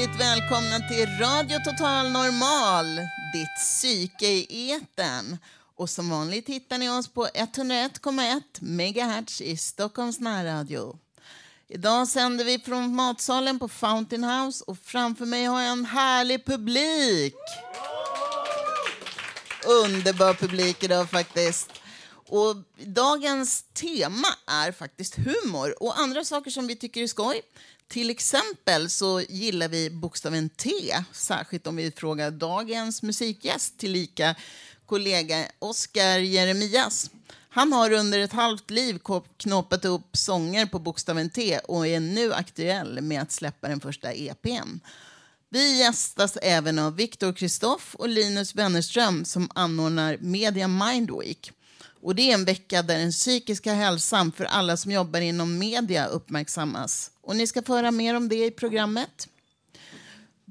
Hjärtligt välkomna till Radio Total Normal, ditt psyke i eten. Och som vanligt hittar ni oss på 101,1 MHz i Stockholms närradio. Idag sänder vi från matsalen på Fountain House och framför mig har jag en härlig publik. Underbar publik idag faktiskt. Och dagens tema är faktiskt humor och andra saker som vi tycker är skoj. Till exempel så gillar vi bokstaven T, särskilt om vi frågar dagens musikgäst tillika kollega Oskar Jeremias. Han har under ett halvt liv knoppat upp sånger på bokstaven T och är nu aktuell med att släppa den första EPn. Vi gästas även av Viktor Kristoff och Linus Wennerström som anordnar Media Mind Week. Och det är en vecka där den psykiska hälsan för alla som jobbar inom media uppmärksammas. Och ni ska få höra mer om det i programmet.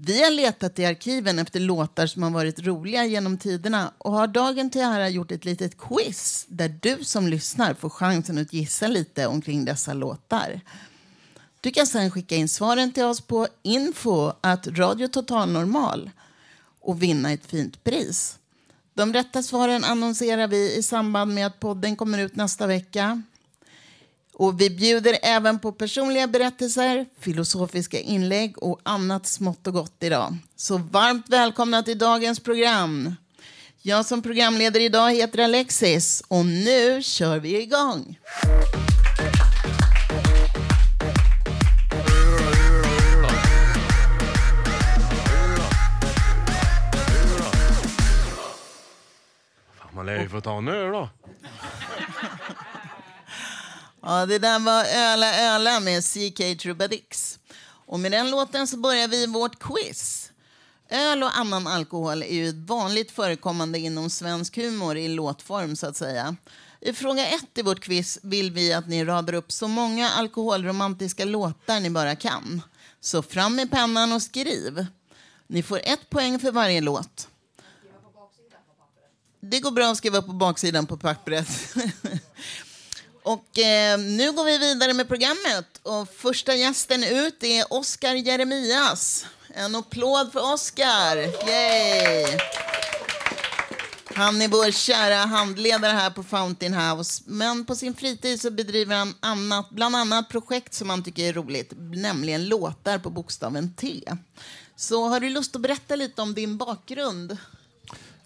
Vi har letat i arkiven efter låtar som har varit roliga genom tiderna och har dagen till ära gjort ett litet quiz där du som lyssnar får chansen att gissa lite omkring dessa låtar. Du kan sedan skicka in svaren till oss på info att Radio Total Normal och vinna ett fint pris. De rätta svaren annonserar vi i samband med att podden kommer ut nästa vecka. Och vi bjuder även på personliga berättelser, filosofiska inlägg och annat smått och gott idag. Så varmt välkomna till dagens program. Jag som programledare idag heter Alexis och nu kör vi igång. Man lär ju få ta en öl då. Ja, det där var Öla Öla med CK Trubadix. Och med den låten så börjar vi vårt quiz. Öl och annan alkohol är ju vanligt förekommande inom svensk humor i låtform så att säga. I fråga ett i vårt quiz vill vi att ni radar upp så många alkoholromantiska låtar ni bara kan. Så fram med pennan och skriv. Ni får ett poäng för varje låt. Det går bra att skriva på baksidan på pappret. Och eh, nu går vi vidare med programmet. Och första gästen ut är Oskar Jeremias. En applåd för Oskar! Yay! Han är vår kära handledare här på Fountain House. Men på sin fritid så bedriver han annat, bland annat projekt som han tycker är roligt, nämligen låtar på bokstaven T. Så har du lust att berätta lite om din bakgrund?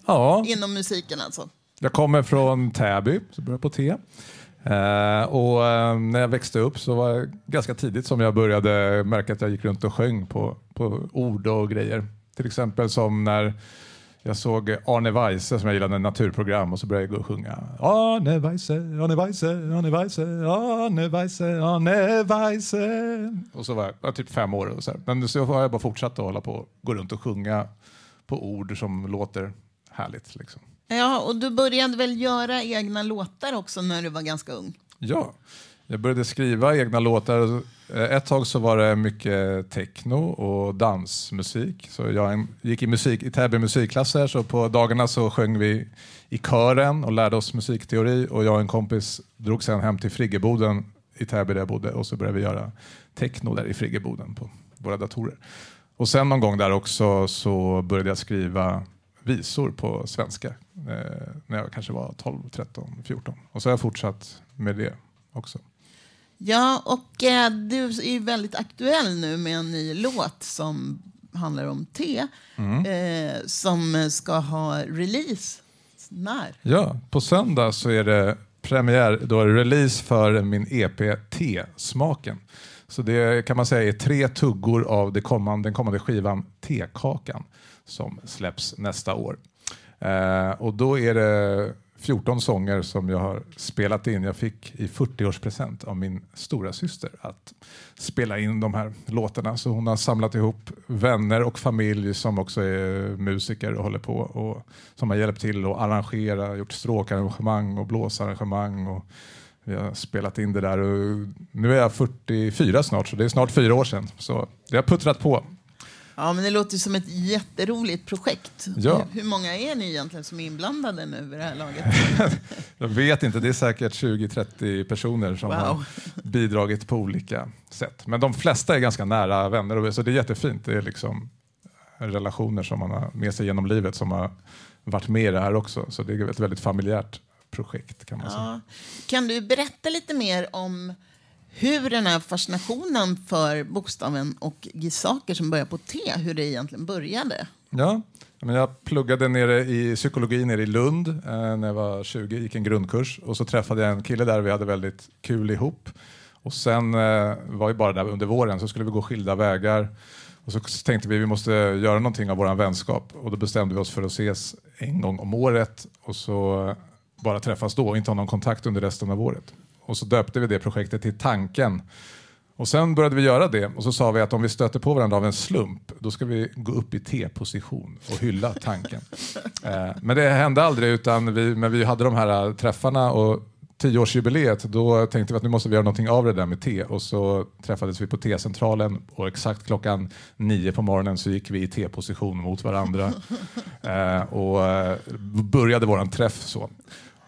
Ja. Inom musiken alltså? Jag kommer från Täby, så börjar på T. Uh, och uh, när jag växte upp så var det ganska tidigt som jag började märka att jag gick runt och sjöng på, på ord och grejer. Till exempel som när jag såg Arne Weise som jag gillade, naturprogram och så började jag gå och sjunga. Arne Weise, Arne Weise, Arne Weise, Arne Weise, Arne Weise. Och så var jag, jag typ fem år. Och så här. Men så har jag bara fortsatt att hålla på gå runt och sjunga på ord som låter härligt. Liksom. Ja, och du började väl göra egna låtar också när du var ganska ung? Ja, jag började skriva egna låtar. Ett tag så var det mycket techno och dansmusik. Så jag gick i, musik, i Täby musikklasser, så på dagarna så sjöng vi i kören och lärde oss musikteori. Och jag och en kompis drog sen hem till Friggeboden i Täby där jag bodde och så började vi göra techno där i Friggeboden på våra datorer. Och sen någon gång där också så började jag skriva visor på svenska eh, när jag kanske var 12, 13, 14. Och så har jag fortsatt med det också. Ja, och eh, du är väldigt aktuell nu med en ny låt som handlar om te, mm. eh, som ska ha release. När? Ja, på söndag så är det premiär, då är det release för min EP T-smaken. Så det kan man säga är tre tuggor av det kommande, den kommande skivan Tekakan som släpps nästa år. Eh, och då är det 14 sånger som jag har spelat in. Jag fick i 40-årspresent av min stora syster att spela in de här låtarna. Så hon har samlat ihop vänner och familj som också är musiker och håller på och som har hjälpt till att arrangera, gjort stråkarrangemang och blåsarrangemang. Och vi har spelat in det där och nu är jag 44 snart, så det är snart fyra år sedan. Så det har puttrat på. Ja, men det låter som ett jätteroligt projekt. Ja. Hur, många är ni egentligen som är inblandade nu vid det här laget? Jag vet inte, det är säkert 20-30 personer som Wow. har bidragit på olika sätt. Men de flesta är ganska nära vänner, så det är jättefint. Det är liksom relationer som man har med sig genom livet som har varit med i det här också. Så det är ett väldigt familjärt projekt kan man säga. Ja. Kan du berätta lite mer om hur den här fascinationen för bokstaven och saker som börjar på T, hur det egentligen började? Ja, men jag pluggade nere i psykologi nere i Lund eh, när jag var 20, gick en grundkurs och så träffade jag en kille där vi hade väldigt kul ihop. Och sen eh, var vi bara där under våren så skulle vi gå skilda vägar och så tänkte vi vi måste göra någonting av vår vänskap och då bestämde vi oss för att ses en gång om året och så bara träffas då och inte ha någon kontakt under resten av året. Och så döpte vi det projektet till Tanken. Och sen började vi göra det och så sa vi att om vi stöter på varandra av en slump då ska vi gå upp i T-position och hylla tanken. eh, men det hände aldrig utan vi, men vi hade de här eh, träffarna och tioårsjubileet då tänkte vi att nu måste vi göra någonting av det där med T och så träffades vi på T-centralen och exakt klockan nio på morgonen så gick vi i T-position mot varandra eh, och eh, började våran träff så.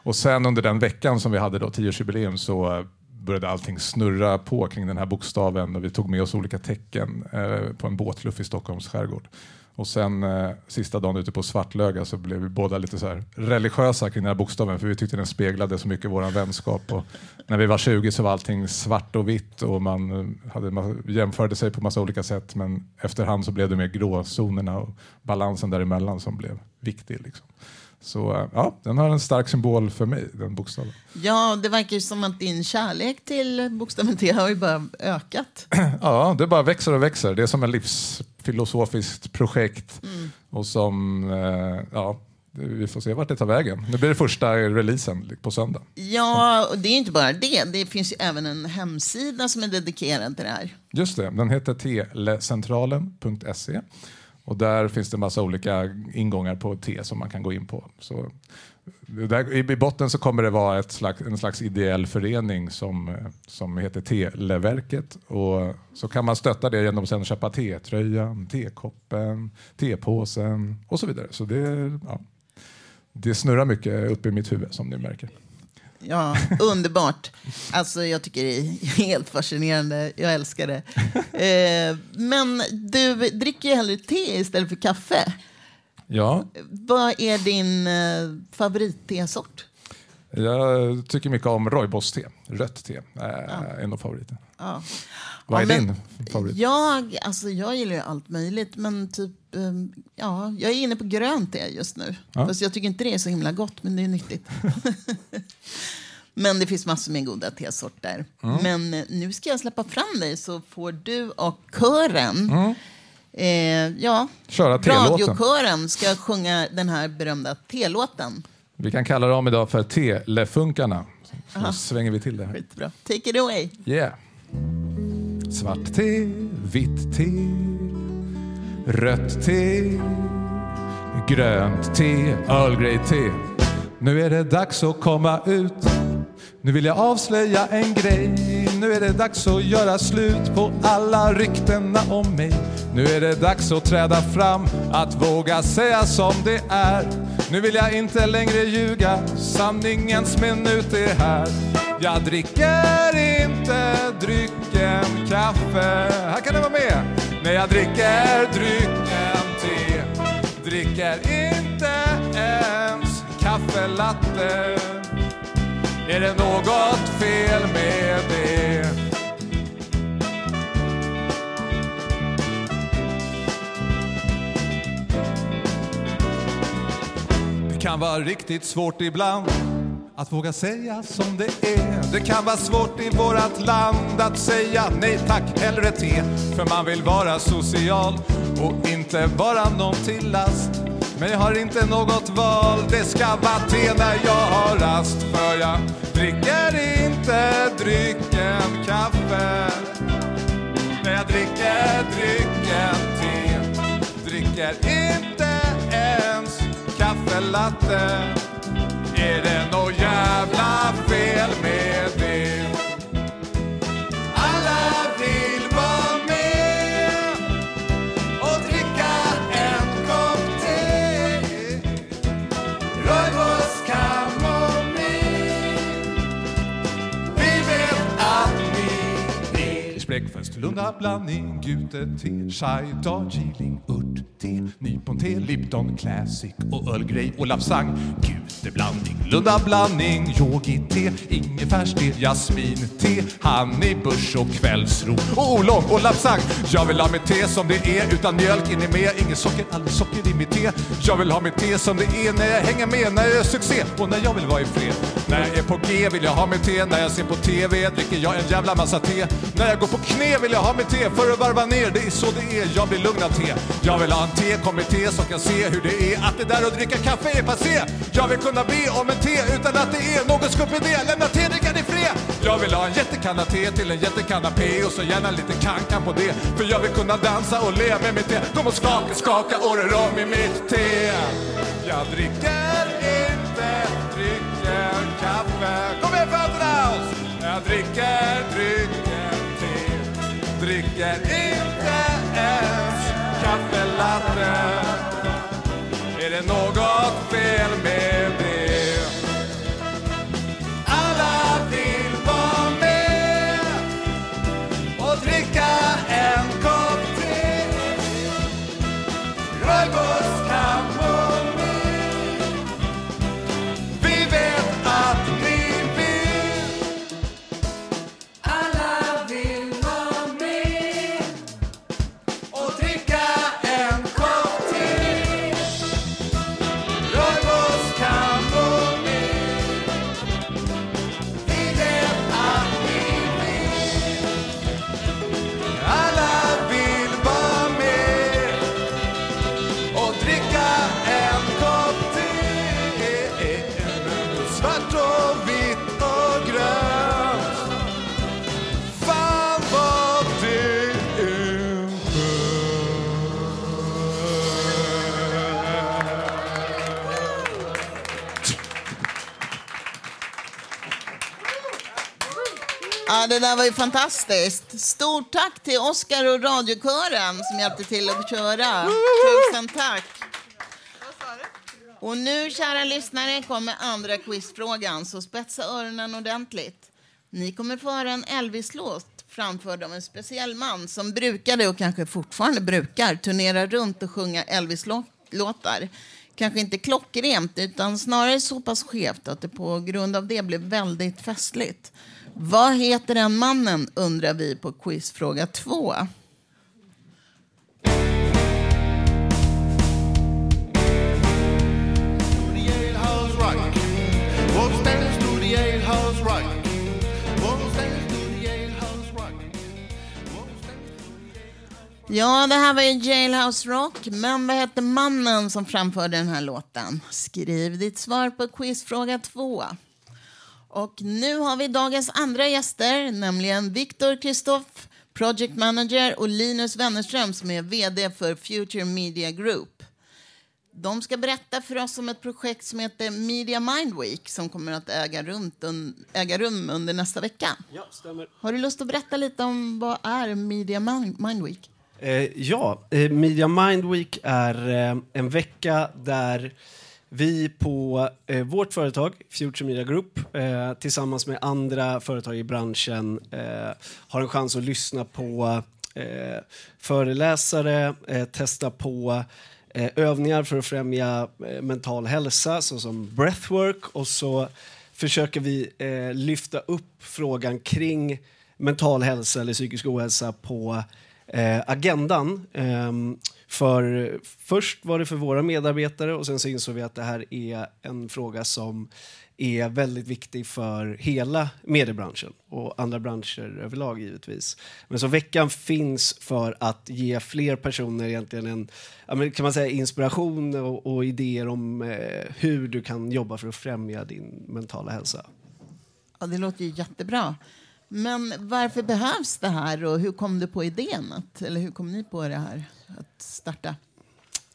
Och sen under den veckan som vi hade då, tioårsjubileum, så började allting snurra på kring den här bokstaven och vi tog med oss olika tecken eh, på en båtluff i Stockholms skärgård. Och sen eh, sista dagen ute på Svartlöga så blev vi båda lite så här religiösa kring den här bokstaven för vi tyckte den speglade så mycket vår vänskap. Och när vi var 20 så var allting svart och vitt och man, eh, hade, man jämförde sig på massa olika sätt men efterhand så blev det mer gråzonerna och balansen däremellan som blev viktig. Liksom. Så ja, den har en stark symbol för mig, den bokstaven. Ja, det verkar ju som att din kärlek till bokstaven T har ju bara ökat. Ja, det bara växer och växer. Det är som ett livsfilosofiskt projekt. Och som, eh, ja, vi får se vart det tar vägen. Nu blir det första releasen på söndag. Ja, och det är inte bara det. Det finns ju även en hemsida som är dedikerad till det här. Just det, den heter telecentralen.se. Och där finns det massa olika ingångar på T som man kan gå in på. Så där, I botten så kommer det vara ett slags, en slags ideell förening som, som heter Televerket. Och så kan man stötta det genom att köpa T-tröjan, T-koppen, T-påsen och så vidare. Så det, ja, det snurrar mycket upp i mitt huvud som ni märker. Ja, underbart. Alltså, jag tycker det är helt fascinerande. Jag älskar det. Eh, men du dricker ju hellre te istället för kaffe. Ja, Vad är din eh, favorittesort? jag tycker mycket om rooibos-te. Rött te är en av favoriterna. Ja. Vad Ja, är men din favorit? Jag, alltså, jag gillar ju allt möjligt, men typ, eh, ja, jag är inne på grönt te just nu. Ja. Fast jag tycker inte det är så himla gott, men det är nyttigt. men det finns massor med goda tesorter. Mm. Men eh, nu ska jag släppa fram dig så får du och kören eh, ja, Köra radiokören ska sjunga den här berömda telåten. Vi kan kalla dem idag för Telefunkarna. Så nu svänger vi till det här. Skitbra. Take it away. Yeah. Svart te, vitt te, rött te, grönt te, Earl Grey te. Nu är det dags att komma ut. Nu vill jag avslöja en grej. Nu är det dags att göra slut på alla ryktena om mig. Nu är det dags att träda fram, att våga säga som det är. Nu vill jag inte längre ljuga, sanningens minut är här. Jag dricker inte drycken kaffe. Här kan du vara med. Men jag dricker drycken te. Dricker inte ens kaffelatte. Är det något fel med det? Det kan vara riktigt svårt ibland att våga säga som det är. Det kan vara svårt i vårat land att säga nej tack, hellre te. För man vill vara social och inte vara någon till last. Men jag har inte något val, det ska vara te när jag har rast. För jag dricker inte drycken kaffe. När jag dricker drycken te. Dricker inte ens kaffelatte. Är det nå jävla fel med det? Alla vill vara med och dricka en kopp te. Rooibos kamomill. Vi vet att ni vill. Spräckfest, Lunda blandning, Gute te, chai, Darjeeling, ört te, nypon-te, Lipton Classic och Earl Grey och Lapsang. Guteblandning, blandning, Lunda blandning, yogi-te, ingefärste, jasmin-te, honeybush och kvällsro och oolong och Lapsang. Jag vill ha mitt te som det är utan mjölk in i med, inget socker, aldrig socker i mitt te. Jag vill ha mitt te som det är när jag hänger med, när jag gör succé och när jag vill vara i fred. När jag är på G vill jag ha mitt te, när jag ser på TV dricker jag en jävla massa te. När jag går på knä vill jag ha mitt te för att varva ner, det är så det är, jag blir lugn av te. Jag vill ha en tekommitté som kan se hur det är att det där att dricka kaffe är passé. Jag vill kunna be om en te utan att det är någon skupp idé, lämna tedrickan i fred. Jag vill ha en jättekanna te till en jättekanna P och så gärna lite kankan på det. För jag vill kunna dansa och le med mitt te. De må skaka, skaka och rör om i mitt te. Jag dricker där var ju fantastiskt. Stort tack till Oskar och radiokören som hjälpte till att köra. Tusen tack. Och nu, kära lyssnare, kommer andra quizfrågan, så spetsa öronen ordentligt. Ni kommer få höra en Elvis-låt framförd av en speciell man som brukade, och kanske fortfarande brukar, turnera runt och sjunga Elvis-låtar. Kanske inte klockrent, utan snarare så pass skevt att det på grund av det blev väldigt festligt. Vad heter den mannen, undrar vi på quizfråga två. Ja, det här var ju Jailhouse Rock, men vad hette mannen som framförde den här låten? Skriv ditt svar på quizfråga två. Och nu har vi dagens andra gäster, nämligen Viktor Kristoff, Project Manager och Linus Wennerström som är VD för Future Media Group. De ska berätta för oss om ett projekt som heter Media Mind Week som kommer att äga, runt un, äga rum under nästa vecka. Ja, stämmer. Har du lust att berätta lite om vad är Media Mind, Mind Week? Eh, ja, eh, Media Mind Week är eh, en vecka där vi på eh, vårt företag, Future Media Group, eh, tillsammans med andra företag i branschen eh, har en chans att lyssna på eh, föreläsare, eh, testa på eh, övningar för att främja eh, mental hälsa såsom breathwork. Och så försöker vi eh, lyfta upp frågan kring mental hälsa eller psykisk ohälsa på eh, agendan. Ehm, för först var det för våra medarbetare och sen så insåg vi att det här är en fråga som är väldigt viktig för hela mediebranschen och andra branscher överlag givetvis. Men så veckan finns för att ge fler personer egentligen en kan man säga, inspiration och, och idéer om eh, hur du kan jobba för att främja din mentala hälsa. Ja, det låter ju jättebra. Men varför behövs det här och hur kom du på idén? Att, eller hur kom ni på det här att starta?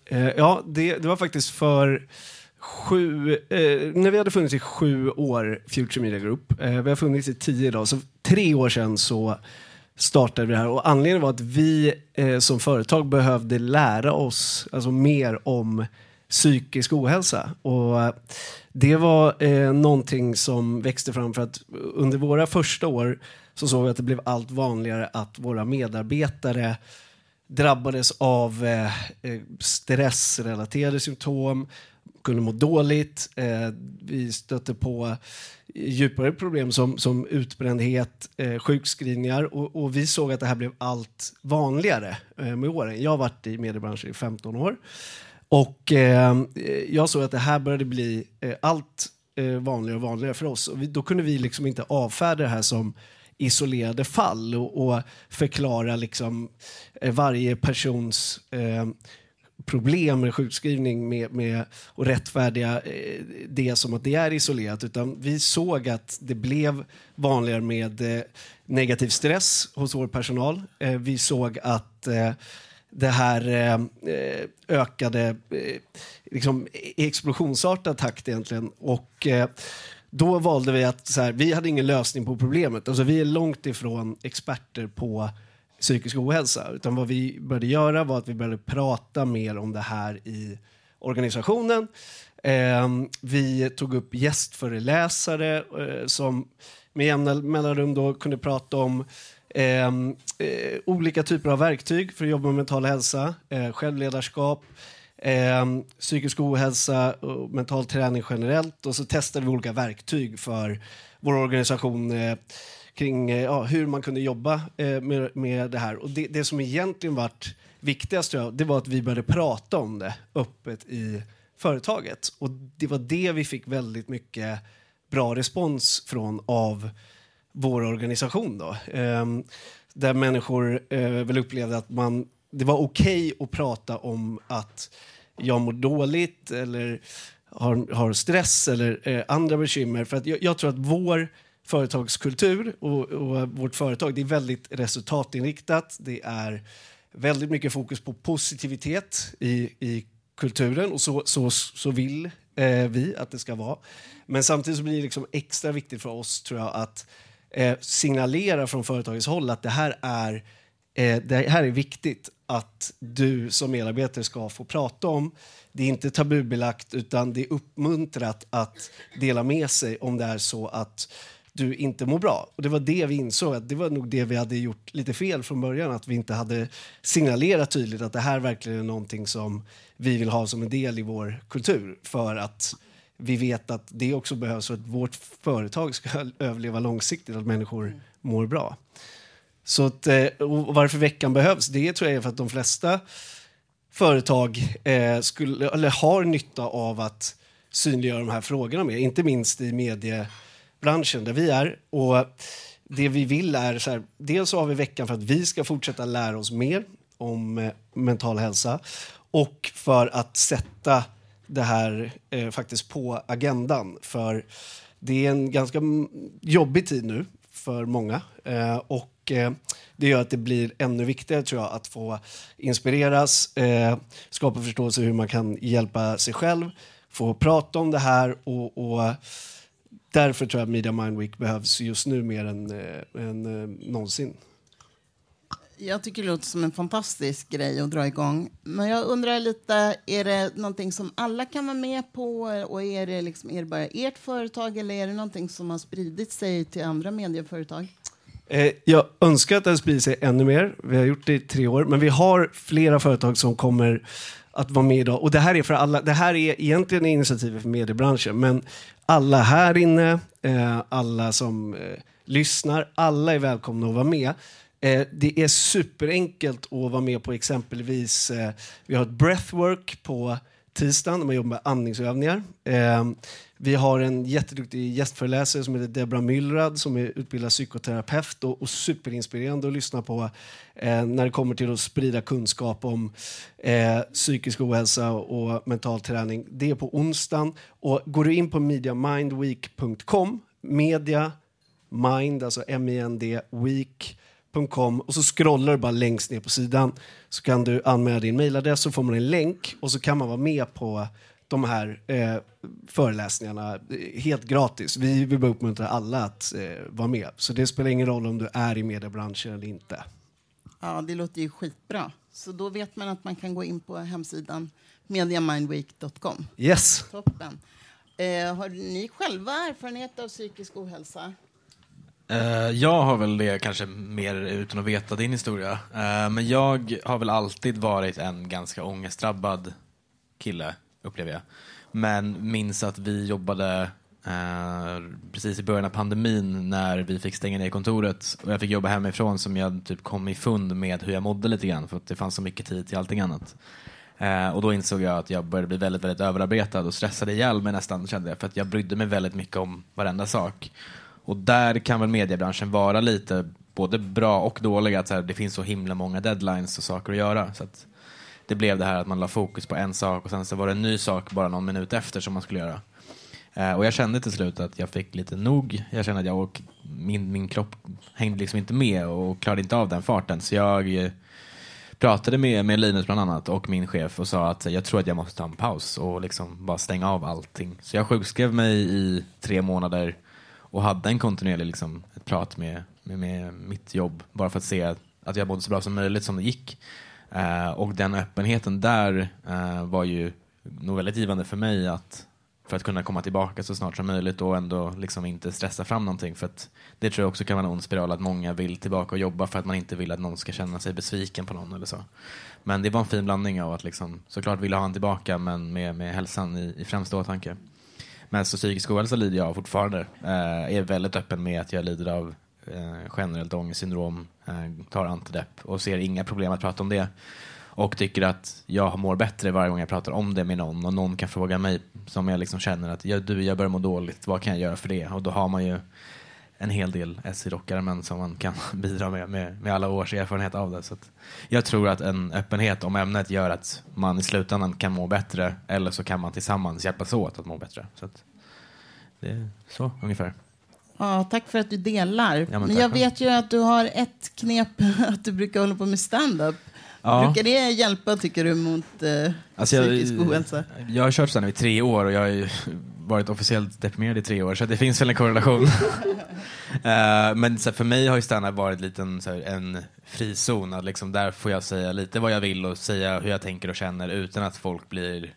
Eh, ja, det, det var faktiskt för sju, eh, när vi hade funnits i sju år, Future Media Group, eh, vi har funnits i tio idag, så tre år sedan så startade vi det här och anledningen var att vi eh, som företag behövde lära oss alltså, mer om psykisk ohälsa. Och eh, det var eh, någonting som växte fram för att under våra första år så såg vi att det blev allt vanligare att våra medarbetare drabbades av eh, eh, stressrelaterade symptom, kunde må dåligt. Eh, vi stötte på djupare problem som, som utbrändhet, eh, sjukskrivningar och, och vi såg att det här blev allt vanligare eh, med åren. Jag har varit i mediebranschen i 15 år och eh, jag såg att det här började bli eh, allt eh, vanligare och vanligare för oss. Och vi, då kunde vi liksom inte avfärda det här som isolerade fall och, och förklara liksom, eh, varje persons eh, problem med sjukskrivning med, med, och rättfärdiga eh, det som att det är isolerat. Utan vi såg att det blev vanligare med eh, negativ stress hos vår personal. Eh, vi såg att eh, det här eh, ökade eh, liksom i explosionsartad takt egentligen. Och eh, då valde vi att så här, vi hade ingen lösning på problemet. Alltså, vi är långt ifrån experter på psykisk ohälsa. Utan vad vi började göra var att vi började prata mer om det här i organisationen. Eh, vi tog upp gästföreläsare eh, som med jämna mellanrum då kunde prata om Ehm, eh, olika typer av verktyg för att jobba med mental hälsa, eh, självledarskap, eh, psykisk ohälsa och mental träning generellt. Och så testade vi olika verktyg för vår organisation eh, kring eh, ja, hur man kunde jobba eh, med, med det här. Och det, det som egentligen varit viktigast jag, det var att vi började prata om det öppet i företaget. Och det var det vi fick väldigt mycket bra respons från av vår organisation. Då. Ehm, där människor eh, väl upplevde att man, det var okej att prata om att jag mår dåligt eller har, har stress eller eh, andra bekymmer. För att jag, jag tror att vår företagskultur och, och vårt företag det är väldigt resultatinriktat. Det är väldigt mycket fokus på positivitet i, i kulturen och så, så, så vill eh, vi att det ska vara. Men samtidigt så blir det liksom extra viktigt för oss tror jag att eh, signalerar från företagets håll att det här är eh, det här är viktigt att du som medarbetare ska få prata om. Det är inte tabubelagt utan det är uppmuntrat att dela med sig om det är så att du inte mår bra. Och det var det vi insåg, att det var nog det vi hade gjort lite fel från början, att vi inte hade signalerat tydligt att det här verkligen är någonting som vi vill ha som en del i vår kultur för att vi vet att det också behövs för att vårt företag ska överleva långsiktigt, att människor mår bra. Så att, eh, varför veckan behövs, det tror jag är för att de flesta företag eh, skulle, eller har nytta av att synliggöra de här frågorna mer, inte minst i mediebranschen där vi är. Och det vi vill är så här, dels så har vi veckan för att vi ska fortsätta lära oss mer om eh, mental hälsa och för att sätta det här eh, faktiskt på agendan. För det är en ganska jobbig tid nu för många. Eh, och eh, det gör att det blir ännu viktigare tror jag att få inspireras, eh, skapa förståelse hur man kan hjälpa sig själv, få prata om det här och, och därför tror jag att Media Mind Week behövs just nu mer än, eh, än eh, någonsin. Jag tycker det låter som en fantastisk grej att dra igång. Men jag undrar lite, är det någonting som alla kan vara med på? Och är det, liksom, är det bara ert företag eller är det någonting som har spridit sig till andra medieföretag? Eh, jag önskar att det sprider sig ännu mer. Vi har gjort det i tre år, men vi har flera företag som kommer att vara med idag. Och det här är för alla. Det här är egentligen initiativet för mediebranschen, men alla här inne, eh, alla som eh, lyssnar, alla är välkomna att vara med. Eh, det är superenkelt att vara med på exempelvis, eh, vi har ett breathwork på tisdagen där man jobbar med andningsövningar. Eh, vi har en jätteduktig gästföreläsare som heter Debra Myllrad som är utbildad psykoterapeut och, och superinspirerande att lyssna på eh, när det kommer till att sprida kunskap om eh, psykisk ohälsa och mental träning. Det är på onsdagen. Och går du in på mediamindweek.com, media mind, alltså M-I-N-D, week.com och så scrollar du bara längst ner på sidan så kan du anmäla din mailadress så får man en länk och så kan man vara med på de här eh, föreläsningarna eh, helt gratis. Vi vill bara uppmuntra alla att eh, vara med. Så det spelar ingen roll om du är i mediebranschen eller inte. Ja, det låter ju skitbra. Så då vet man att man kan gå in på hemsidan mediamindweek.com. Yes! Toppen. Eh, har ni själva erfarenhet av psykisk ohälsa? Eh, jag har väl det kanske mer utan att veta din historia. Eh, men jag har väl alltid varit en ganska ångestdrabbad kille, upplever jag. Men minns att vi jobbade eh, precis i början av pandemin när vi fick stänga ner kontoret och jag fick jobba hemifrån som jag typ kom i fund med hur jag mådde lite grann för att det fanns så mycket tid till allting annat. Och då insåg jag att jag började bli väldigt, väldigt överarbetad och stressade ihjäl mig nästan kände jag för att jag brydde mig väldigt mycket om varenda sak. Och där kan väl mediebranschen vara lite både bra och dålig, att så här, det finns så himla många deadlines och saker att göra. Så att det blev det här att man la fokus på en sak och sen så var det en ny sak bara någon minut efter som man skulle göra. Eh, och jag kände till slut att jag fick lite nog. Jag kände att jag och min, min kropp hängde liksom inte med och klarade inte av den farten. Så jag eh, pratade med, med Linus bland annat och min chef och sa att jag tror att jag måste ta en paus och liksom bara stänga av allting. Så jag sjukskrev mig i tre månader och hade en kontinuerlig liksom, ett prat med, med, med mitt jobb bara för att se att jag mådde så bra som möjligt som det gick. Eh, och den öppenheten där eh, var ju nog väldigt givande för mig att för att kunna komma tillbaka så snart som möjligt och ändå liksom inte stressa fram någonting. För att det tror jag också kan vara en ond spiral att många vill tillbaka och jobba för att man inte vill att någon ska känna sig besviken på någon eller så. Men det var en fin blandning av att liksom, såklart vilja ha honom tillbaka men med, med hälsan i, i främsta åtanke. Men så psykisk ohälsa lider jag av fortfarande. Eh, är väldigt öppen med att jag lider av eh, generellt ångestsyndrom, eh, tar antidepp och ser inga problem att prata om det. Och tycker att jag mår bättre varje gång jag pratar om det med någon och någon kan fråga mig som jag liksom känner att jag, du, jag börjar må dåligt, vad kan jag göra för det? Och då har man ju en hel del S-rockare men som man kan bidra med, med, med alla års erfarenhet av det. Så jag tror att en öppenhet om ämnet gör att man i slutändan kan må bättre eller så kan man tillsammans hjälpas åt att må bättre. Så det är så ungefär. Ja, tack för att du delar. Ja, men jag vet ju att du har ett knep att du brukar hålla på med stand-up. Ja. Brukar det hjälpa, tycker du, mot eh, Alltså jag, psykisk ohälsa? jag har kört stand i tre år och jag har ju varit officiellt deprimerad i tre år så det finns väl en korrelation. Eh, men så här, för mig har ju stand varit lite en, så här, en frizon. Att liksom, där får jag säga lite vad jag vill och säga hur jag tänker och känner utan att folk blir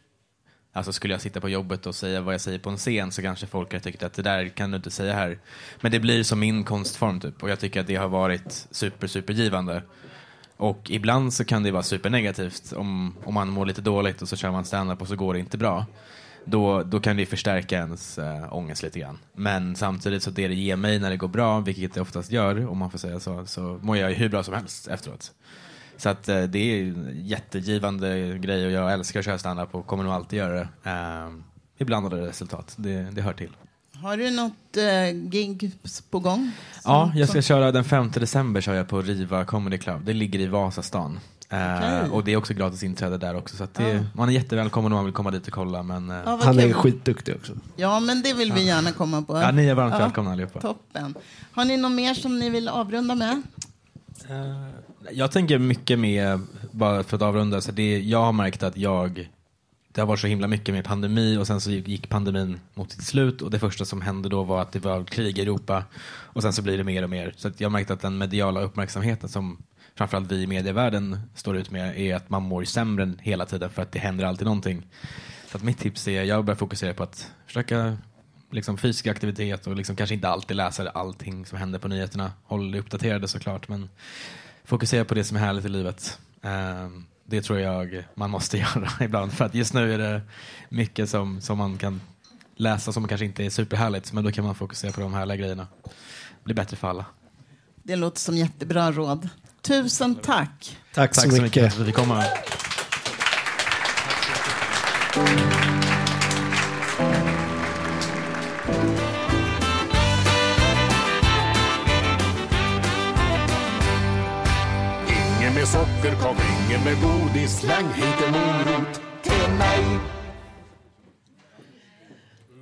Alltså skulle jag sitta på jobbet och säga vad jag säger på en scen så kanske folk har tyckt att det där kan du inte säga här. Men det blir som min konstform typ och jag tycker att det har varit super, supergivande. Och ibland så kan det vara supernegativt om, om man mår lite dåligt och så kör man stand-up och så går det inte bra. Då, då kan det förstärka ens äh, ångest lite grann. Men samtidigt så det det ger mig när det går bra, vilket det oftast gör om man får säga så, så mår jag ju hur bra som helst efteråt. Så att äh, det är en jättegivande grej och jag älskar att köra stand-up och kommer nog alltid göra det. Äh, ibland har det resultat, det, det hör till. Har du något eh, gig på gång? Ja, jag ska köra den 5 december kör jag på Riva Comedy Club. Det ligger i Vasastan. Eh, Okej. och det är också gratis inträde där också. Så att det, Ja. man är jättevälkommen om man vill komma dit och kolla. Men, eh, Ja, ja. vad Han är kul. skitduktig också. Ja, men det vill vi gärna komma på. ni är varmt Ja. välkomna allihopa. Toppen. Har ni något mer som ni vill avrunda med? Eh, Jag tänker mycket med, bara för att avrunda, så det, jag har märkt att jag, det har varit så himla mycket med pandemi och sen så gick pandemin mot sitt slut och det första som hände då var att det var krig i Europa och sen så blir det mer och mer. Så att jag märkte att den mediala uppmärksamheten som framförallt vi i medievärlden står ut med är att man mår sämre hela tiden för att det händer alltid någonting. Så att mitt tips är, jag börjar fokusera på att försöka liksom fysisk aktivitet och liksom kanske inte alltid läsa allting som händer på nyheterna. Håll dig uppdaterade såklart men fokusera på det som är härligt i livet. Ehm, det tror jag man måste göra ibland för att just nu är det mycket som, som man kan läsa som kanske inte är superhärligt men då kan man fokusera på de härliga grejerna. Det blir bättre för alla. Det låter som jättebra råd. Tusen tack. Tack, Tack så mycket för att vi fick komma. Med hit en morot till mig.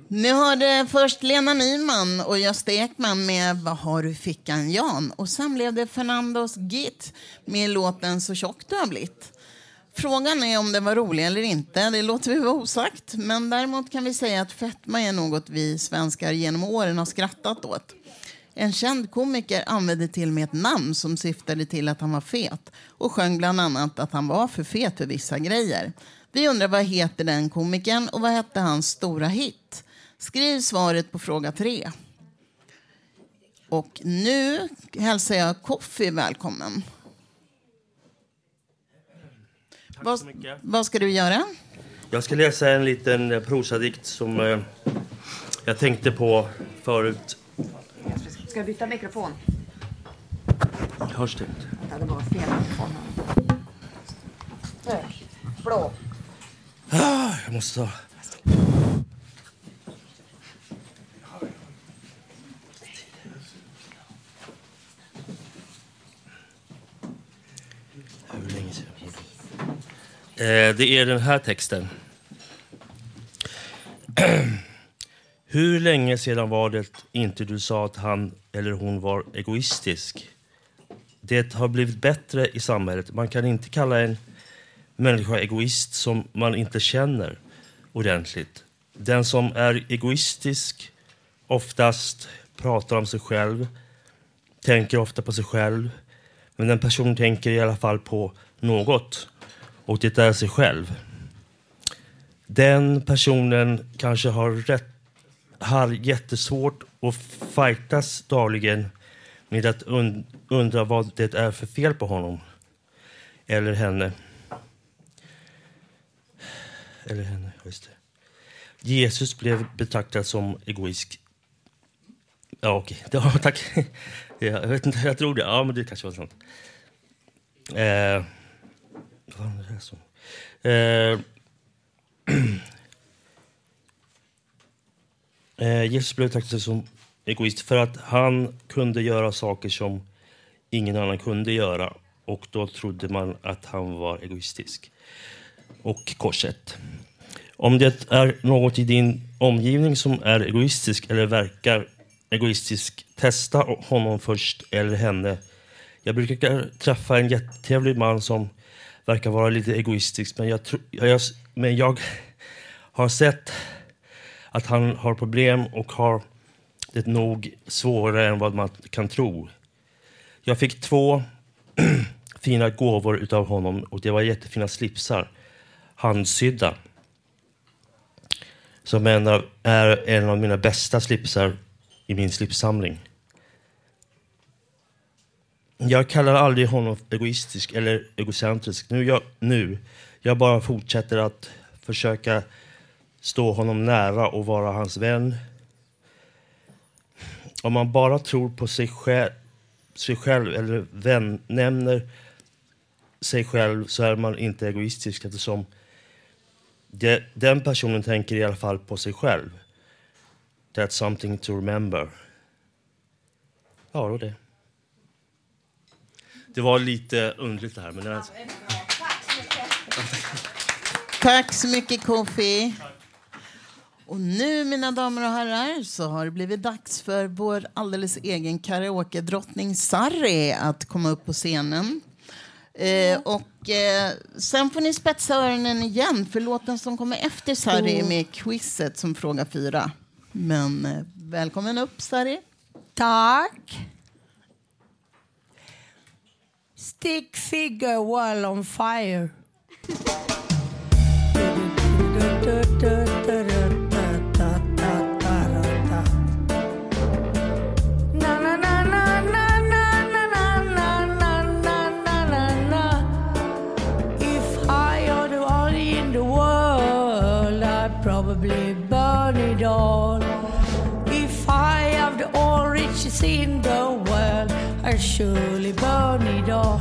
Ni hörde först Lena Nyman och Gösta Ekman med Vad har du i fickan Jan? Och sen blev det Fernandos Git med låten Så tjock du har blivit. Frågan är om det var roligt eller inte, det låter vi vara osagt. Men däremot kan vi säga att fetma är något vi svenskar genom åren har skrattat åt. En känd komiker använde till och med ett namn som syftade till att han var fet och sjöng bland annat att han var för fet för vissa grejer. Vi undrar vad heter den komikern och vad hette hans stora hit? Skriv svaret på fråga tre. Och nu hälsar jag Koffi välkommen. Vad, så mycket. vad ska du göra? Jag ska läsa en liten eh, prosadikt som eh, jag tänkte på förut. Ska jag byta mikrofon? Hörs det inte? Ja, det var fel mikrofon. Nu. Blå. Jag måste ta... Hur länge sedan var det? Eh, Det är den här texten. Hur länge sedan var det inte du sa att han eller hon var egoistisk? Det har blivit bättre i samhället. Man kan inte kalla en människa egoist som man inte känner ordentligt. Den som är egoistisk oftast pratar om sig själv, tänker ofta på sig själv. Men den personen tänker i alla fall på något och det är sig själv. Den personen kanske har, rätt, har jättesvårt att fightas dagligen med att und, undra vad det är för fel på honom eller henne. Eller henne, just det. Jesus blev betraktad som egoist. Ja, okej. Ja, tack. Ja, Jag vet inte, jag tror det. Ja, men det kanske var sant. Eh, vad var det här som? Eh, eh, Jesus blev betraktad som egoist för att han kunde göra saker som ingen annan kunde göra. Och då trodde man att han var egoistisk. Och korset. Om det är något i din omgivning som är egoistisk eller verkar egoistisk, testa honom först eller henne. Jag brukar träffa en jättetrevlig man som verkar vara lite egoistisk, men jag, tro- jag, men jag har sett att han har problem och har det nog svårare än vad man kan tro. Jag fick två fina gåvor utav honom och det var jättefina slipsar, handsydda. Som en av, är en av mina bästa slipsar i min slipssamling. Jag kallar aldrig honom egoistisk eller egocentrisk. Nu, jag, nu. jag bara fortsätter att försöka stå honom nära och vara hans vän. Om man bara tror på sig själv, sig själv eller vän, nämner sig själv så är man inte egoistisk eftersom det, den personen tänker i alla fall på sig själv. That's something to remember. Ja, det var det. Det var lite underligt det här, men det är... Tack så mycket Kofi. Och nu mina damer och herrar så har det blivit dags för vår alldeles egen karaoke-drottning Sarri att komma upp på scenen. Eh, och eh, sen får ni spetsa öronen igen för låten som kommer efter Sarri är med quizet som fråga fyra. Men eh, välkommen upp Sarri. Tack. Stick figure while on fire. Burn it all. If I have the all riches in the world, I surely burn it all.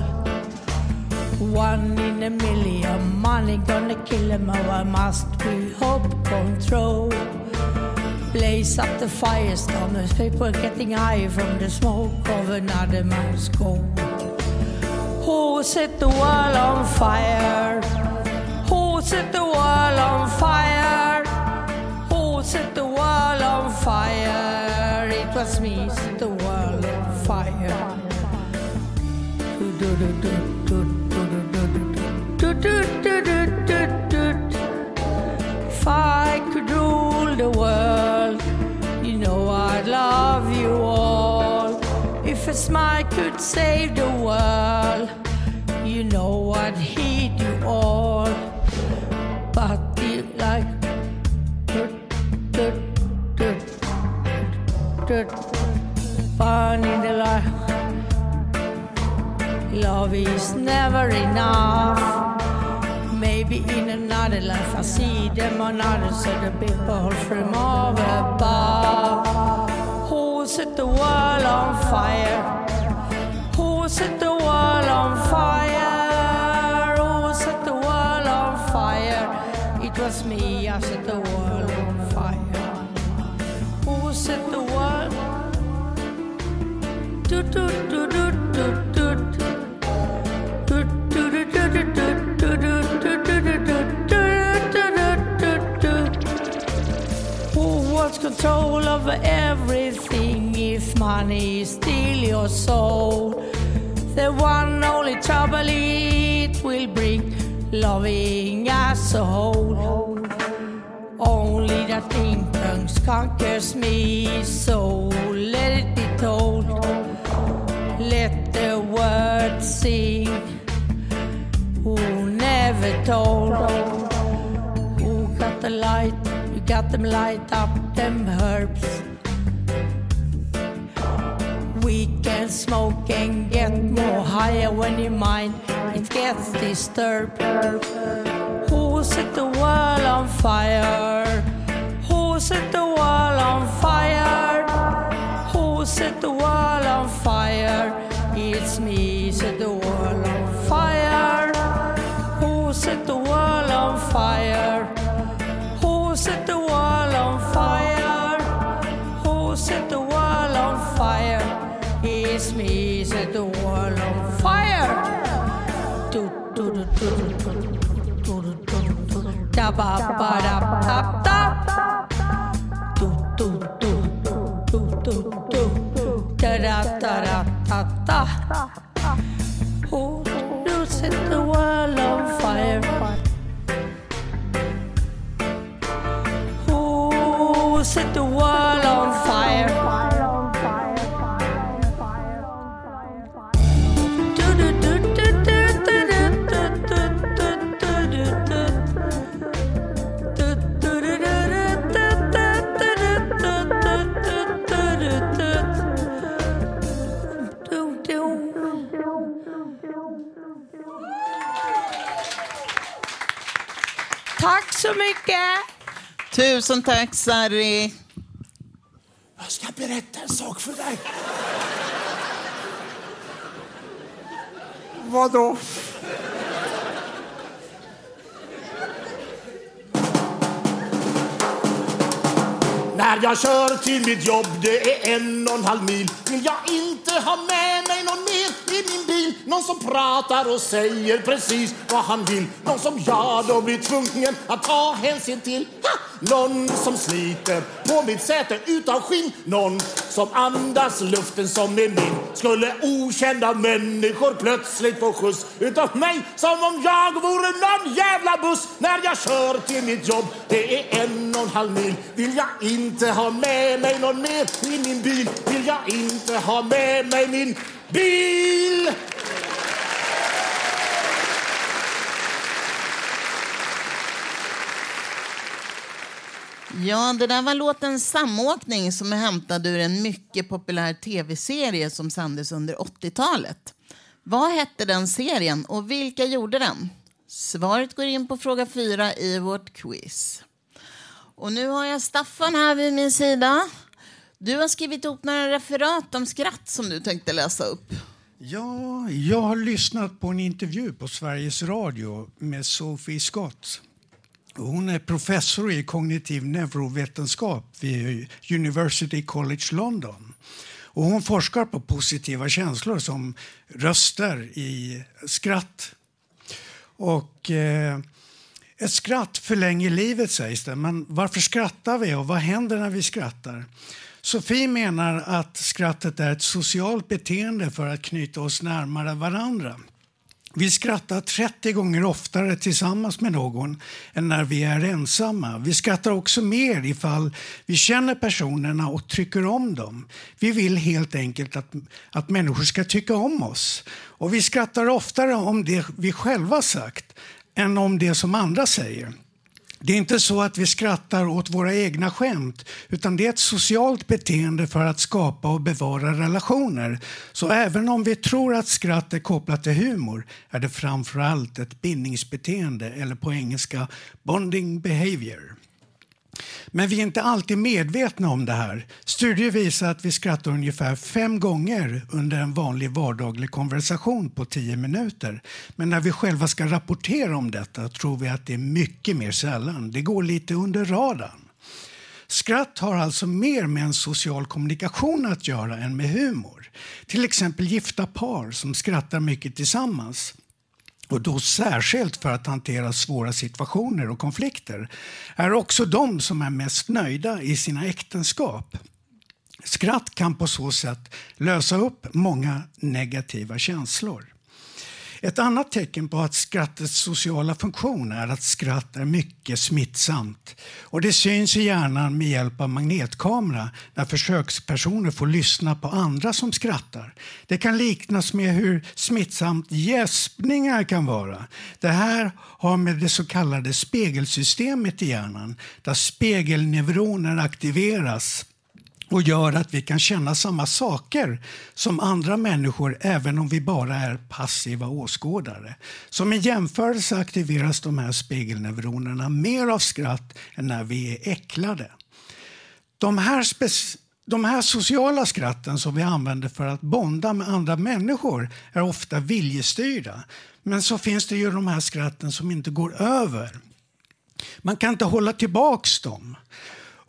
One in a million, money gonna kill him. Oh, I must we hope control. Blaze up the firestorm, there's people getting high from the smoke of another man's gold. Who set the world on fire? Who set the world on fire? Set the world on fire? It was me set the world on fire. If I could rule the world, you know I'd love you all. If a smile could save the world, you know I'd heed you all. Fun in the life. Love is never enough. Maybe in another life I see them on others of the people from up above. Who set the world on fire? Who set the world on fire? Who set the world on fire? It was me, I set the world on fire. Who set the control over everything if money steal your soul? The one only trouble it will bring loving as a whole. Only that impulse conquers me, so let it be told. Let the words sing. Who never told? Who got the light? You got them light up them herbs. We can smoke and get more higher when your mind it gets disturbed. Who set the world on fire? Who set the world on fire? Set the world on fire? It's me, set the world on fire. Who set the world on fire? Who set the world on fire? Who set the world on fire? It's me, set the world on fire. Do, do, do, do, do, do, do, do, do, do. Da ba ba da da Tusen tack, Sari. Jag ska berätta en sak för dig. Vadå? När jag kör till mitt jobb, det är en och en halv mil Vill jag inte ha med mig någon i min bil. Någon som pratar och säger precis vad han vill. Någon som jag då blir tvungen att ta hänsyn till. Ha! Någon som sliter på mitt säte utav skinn. Någon som andas luften som är min. Skulle okända människor plötsligt få skjuts utav mig. Som om jag vore någon jävla buss När jag kör till mitt jobb, det är en och en halv mil. Vill jag inte ha med mig någon mer i min bil? Vill jag inte ha med mig min bil Ja, det där var låten Samåkning som är hämtad ur en mycket populär tv-serie som sändes under 80-talet. Vad hette den serien och vilka gjorde den? Svaret går in på fråga fyra i vårt quiz. Och nu har jag Staffan här vid min sida. Du har skrivit upp några referat om skratt som du tänkte läsa upp. Ja, jag har lyssnat på en intervju på Sveriges Radio med Sophie Scott. Hon är professor i kognitiv neurovetenskap vid University College London. Och hon forskar på positiva känslor som röster i skratt. Och eh, ett skratt förlänger livet sägs det. Men varför skrattar vi och vad händer när vi skrattar? Sofie menar att skrattet är ett socialt beteende för att knyta oss närmare varandra. Vi skrattar 30 gånger oftare tillsammans med någon än när vi är ensamma. Vi skrattar också mer ifall vi känner personerna och tycker om dem. Vi vill helt enkelt att, att människor ska tycka om oss. Och vi skrattar oftare om det vi själva sagt än om det som andra säger. Det är inte så att vi skrattar åt våra egna skämt, utan det är ett socialt beteende för att skapa och bevara relationer. Så även om vi tror att skratt är kopplat till humor är det framförallt ett bindningsbeteende, eller på engelska bonding behavior. Men vi är inte alltid medvetna om det här. Studier visar att vi skrattar ungefär fem gånger under en vanlig vardaglig konversation på tio minuter. Men när vi själva ska rapportera om detta tror vi att det är mycket mer sällan. Det går lite under radarn. Skratt har alltså mer med en social kommunikation att göra än med humor. Till exempel gifta par som skrattar mycket tillsammans och då särskilt för att hantera svåra situationer och konflikter, är också de som är mest nöjda i sina äktenskap. Skratt kan på så sätt lösa upp många negativa känslor. Ett annat tecken på att skrattets sociala funktion är att skratt är mycket smittsamt. Och det syns i hjärnan med hjälp av magnetkamera när försökspersoner får lyssna på andra som skrattar. Det kan liknas med hur smittsamt gäspningar kan vara. Det här har med det så kallade spegelsystemet i hjärnan där spegelneuroner aktiveras och gör att vi kan känna samma saker som andra människor även om vi bara är passiva åskådare. Som en jämförelse aktiveras de här spegelneuronerna mer av skratt än när vi är äcklade. De här, de här sociala skratten som vi använder för att bonda med andra människor är ofta viljestyrda. Men så finns det ju de här skratten som inte går över. Man kan inte hålla tillbaks dem.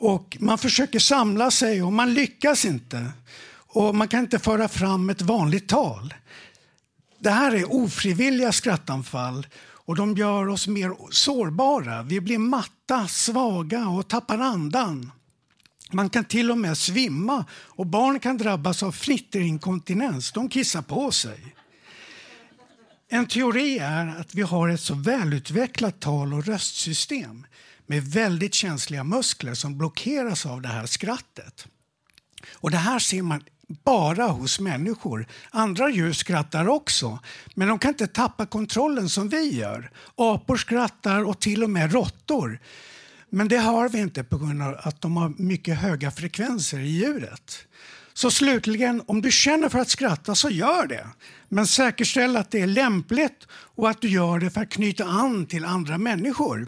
Och man försöker samla sig och man lyckas inte. Och man kan inte föra fram ett vanligt tal. Det här är ofrivilliga skrattanfall och de gör oss mer sårbara. Vi blir matta, svaga och tappar andan. Man kan till och med svimma och barn kan drabbas av fnitterinkontinens. De kissar på sig. En teori är att vi har ett så välutvecklat tal och röstsystem med väldigt känsliga muskler som blockeras av det här skrattet. Och det här ser man bara hos människor. Andra djur skrattar också, men de kan inte tappa kontrollen som vi gör. Apor skrattar och till och med råttor. Men det har vi inte på grund av att de har mycket höga frekvenser i djuret. Så slutligen, om du känner för att skratta så gör det. Men säkerställ att det är lämpligt och att du gör det för att knyta an till andra människor.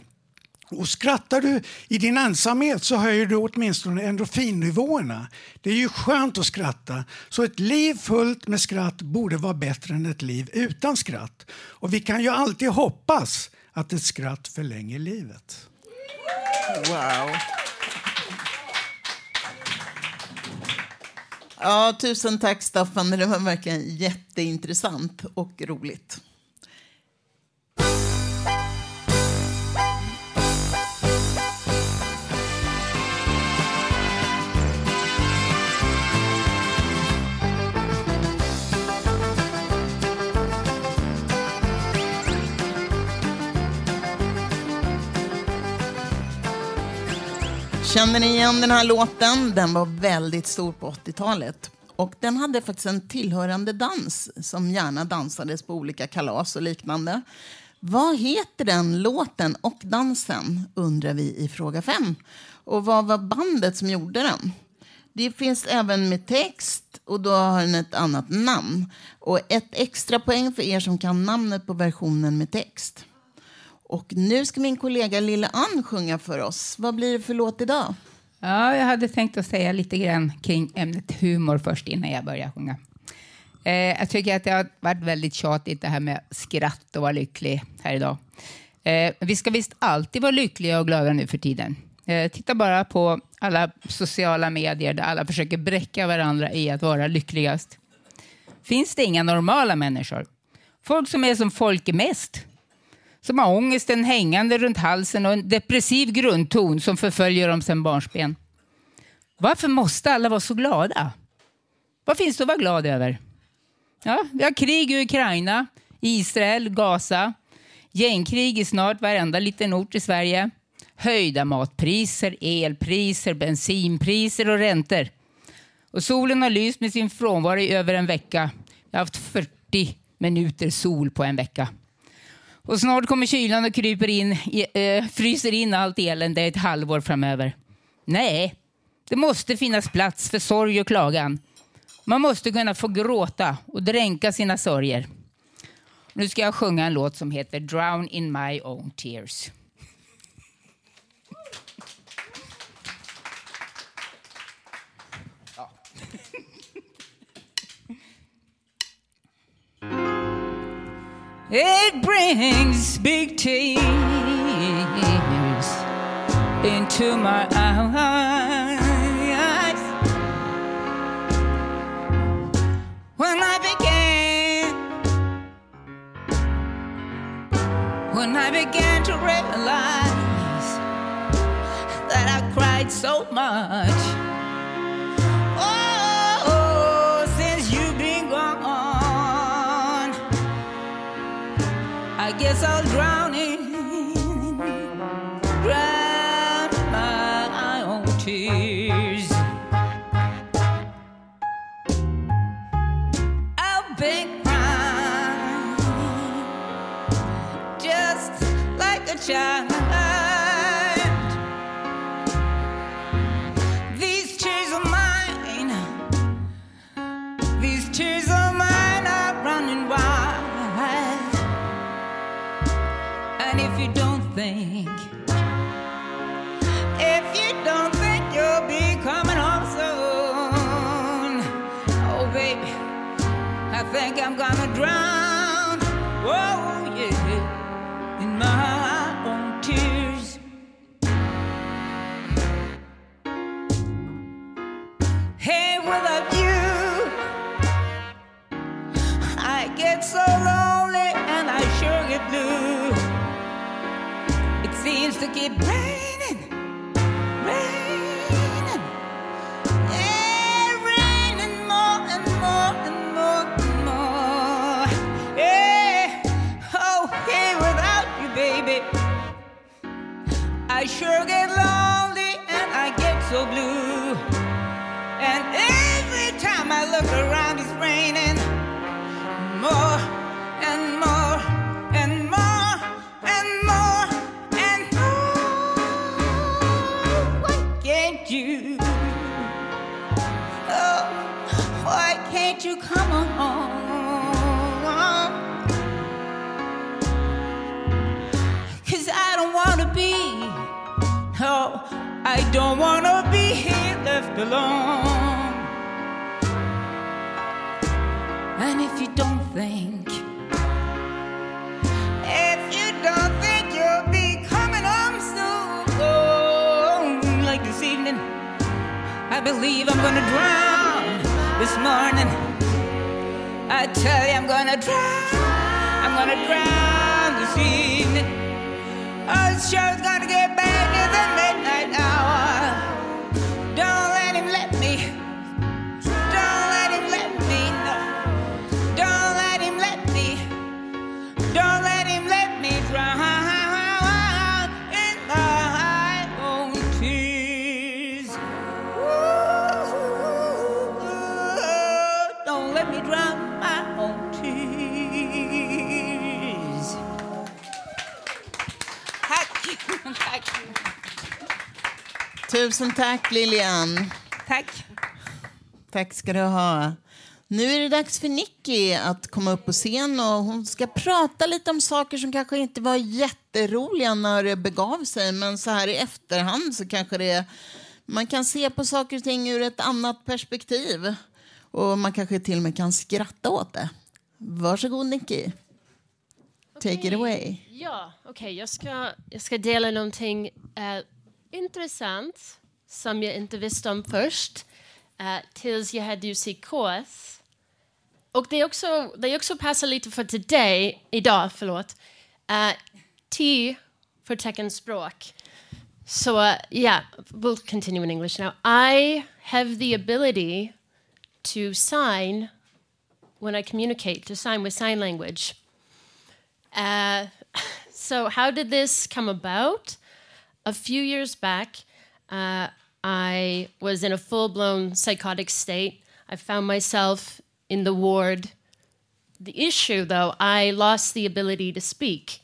Och skrattar du i din ensamhet så höjer du åtminstone endorfinnivåerna. Det är ju skönt att skratta. Så ett liv fullt med skratt borde vara bättre än ett liv utan skratt. Och vi kan ju alltid hoppas att ett skratt förlänger livet. Wow. Ja, tusen tack Staffan. Det var verkligen jätteintressant och roligt. Känner ni igen den här låten? Den var väldigt stor på 80-talet. Och den hade faktiskt en tillhörande dans som gärna dansades på olika kalas och liknande. Vad heter den låten och dansen, undrar vi i fråga 5. Och vad var bandet som gjorde den? Det finns även med text och då har den ett annat namn. Och ett extra poäng för er som kan namnet på versionen med text. Och nu ska min kollega Lilla Ann sjunga för oss. Vad blir det för låt idag? Ja, jag hade tänkt att säga lite grann kring ämnet humor först innan jag börjar sjunga. Eh, jag tycker att det har varit väldigt tjatigt det här med skratt och vara lycklig här idag. Eh, vi ska visst alltid vara lyckliga och glada nu för tiden. Eh, titta bara på alla sociala medier där alla försöker bräcka varandra i att vara lyckligast. Finns det inga normala människor? Folk som är som folk är mest. Som har ångesten hängande runt halsen och en depressiv grundton som förföljer dem sedan barnsben. Varför måste alla vara så glada? Vad finns det att vara glad över? Ja, vi har krig i Ukraina, Israel, Gaza. Gängkrig i snart varenda liten ort i Sverige. Höjda matpriser, elpriser, bensinpriser och räntor. Och solen har lyst med sin frånvaro i över en vecka. Jag har haft 40 minuter sol på en vecka. Och snart kommer kylan och kryper in, i- eh, fryser in allt elände ett halvår framöver. Nej, det måste finnas plats för sorg och klagan. Man måste kunna få gråta och dränka sina sorger. Nu ska jag sjunga en låt som heter Drown in my own tears. It brings big tears into my eyes when I began when I began to realize that I cried so much. Guess I'll drown you? Oh, why can't you come on? Cause I don't wanna be, no, I don't wanna be here left alone. And if you don't think, believe I'm gonna drown this morning. I tell you, I'm gonna drown. I'm gonna drown this evening. It's sure gonna get back to the midnight hour. Tusen tack Lilian. Tack. Tack ska du ha. Nu är det dags för Nicky att komma upp på scen och hon ska prata lite om saker som kanske inte var jätteroliga när det begav sig men så här i efterhand så kanske det man kan se på saker och ting ur ett annat perspektiv. Och man kanske till och med kan skratta åt det. Varsågod Nicky. Take it away. Ja, okej. Jag, ska, jag ska dela någonting eh, intressant som jag inte visste om först eh, tills jag hade UC-kurs. Och det också, det också passar lite för today, idag, förlåt. Uh, T för teckenspråk. So uh, yeah, we'll continue in English now. I have the ability to sign when I communicate, to sign with sign language. Uh, so how did this come about? A few years back, uh, I was in a full-blown psychotic state. I found myself in the ward. The issue, though, I lost the ability to speak.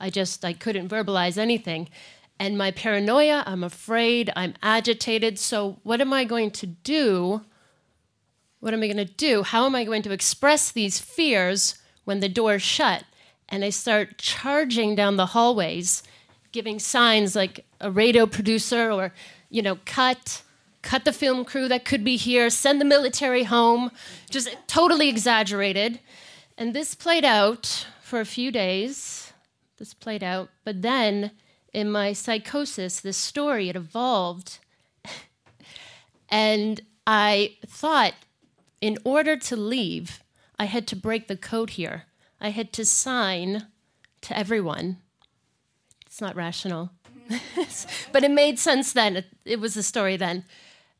I just I couldn't verbalize anything. And my paranoia, I'm afraid, I'm agitated. So what am I going to do? What am I going to do? How am I going to express these fears when the door's shut? And I start charging down the hallways, giving signs like a radio producer or, you know, cut, cut the film crew that could be here, send the military home, just totally exaggerated. And this played out for a few days. This played out. But then in my psychosis, this story, it evolved. and I thought in order to leave, I had to break the code here. I had to sign to everyone. It's not rational. but it made sense then. It, it was a story then.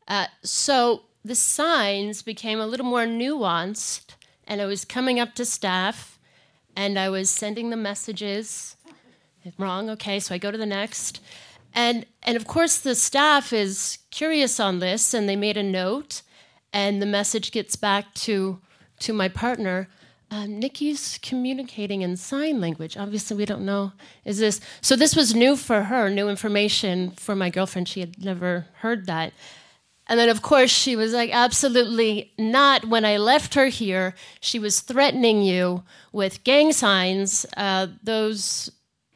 Uh, so the signs became a little more nuanced, and I was coming up to staff and I was sending the messages. Wrong, okay, so I go to the next. And, and of course, the staff is curious on this, and they made a note, and the message gets back to, to my partner. Um, Nikki's communicating in sign language. Obviously, we don't know. Is this so? This was new for her, new information for my girlfriend. She had never heard that. And then, of course, she was like, absolutely not. When I left her here, she was threatening you with gang signs. Uh, those,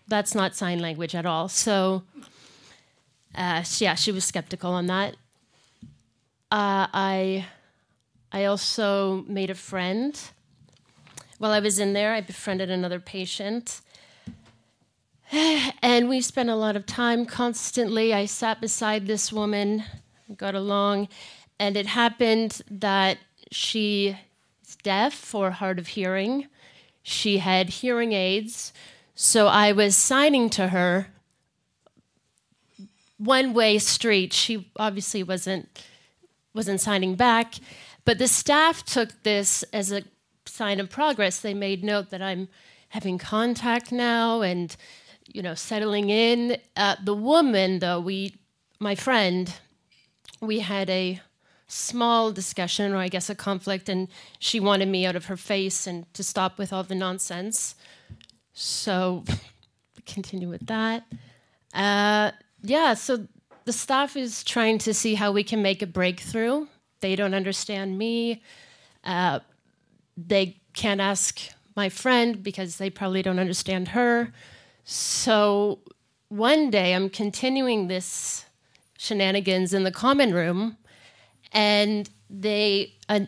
that's not sign language at all. So, uh, yeah, she was skeptical on that. Uh, I, I also made a friend. While I was in there, I befriended another patient. And we spent a lot of time constantly. I sat beside this woman got along. And it happened that she is deaf or hard of hearing. She had hearing aids. So I was signing to her one way street. She obviously wasn't wasn't signing back, but the staff took this as a sign of progress. They made note that I'm having contact now and you know settling in. Uh, the woman, though, we my friend we had a small discussion, or I guess a conflict, and she wanted me out of her face and to stop with all the nonsense. So, continue with that. Uh, yeah, so the staff is trying to see how we can make a breakthrough. They don't understand me. Uh, they can't ask my friend because they probably don't understand her. So one day I'm continuing this shenanigans in the common room, and they uh,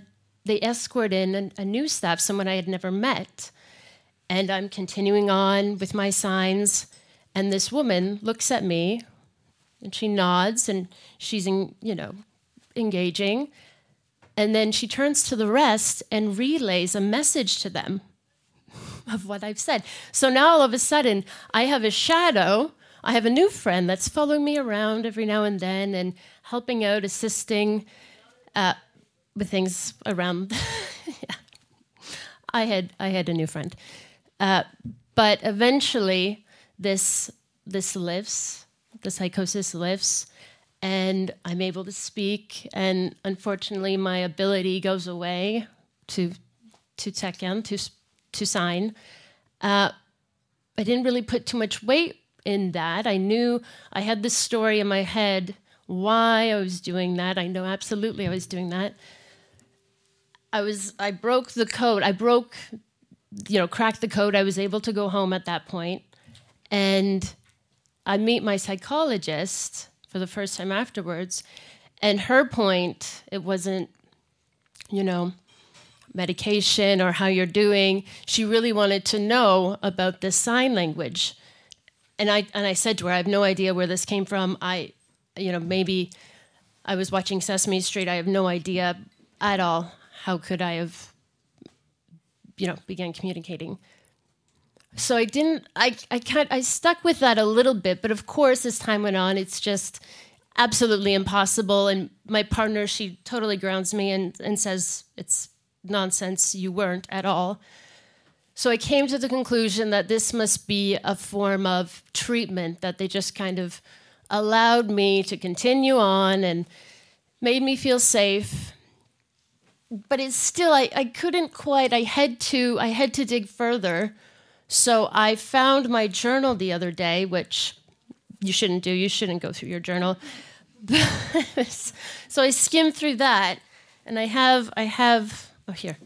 they escort in a, a new staff, someone I had never met, and I'm continuing on with my signs, and this woman looks at me, and she nods, and she's in, you know engaging, and then she turns to the rest and relays a message to them of what I've said. So now all of a sudden, I have a shadow I have a new friend that's following me around every now and then and helping out, assisting uh, with things around. yeah. I had I had a new friend, uh, but eventually this this lifts, the psychosis lifts, and I'm able to speak. And unfortunately, my ability goes away to to tekken to to sign. Uh, I didn't really put too much weight in that. I knew I had this story in my head why I was doing that. I know absolutely I was doing that. I was I broke the code. I broke you know, cracked the code. I was able to go home at that point. And I meet my psychologist for the first time afterwards. And her point, it wasn't you know, medication or how you're doing. She really wanted to know about this sign language. And I and I said to her, I have no idea where this came from. I you know, maybe I was watching Sesame Street. I have no idea at all. How could I have you know, began communicating? So I didn't I I kind I stuck with that a little bit, but of course as time went on, it's just absolutely impossible. And my partner she totally grounds me and, and says it's nonsense. You weren't at all. So i came to the conclusion that this must be a form of treatment that they just kind of allowed me to continue on and made me feel safe. But it's still I, I couldn't quite i had to i had to dig further so i found my journal the other day which you shouldn't do. You shouldn't go through your journal. So i skimmed through that and i have i have oh here.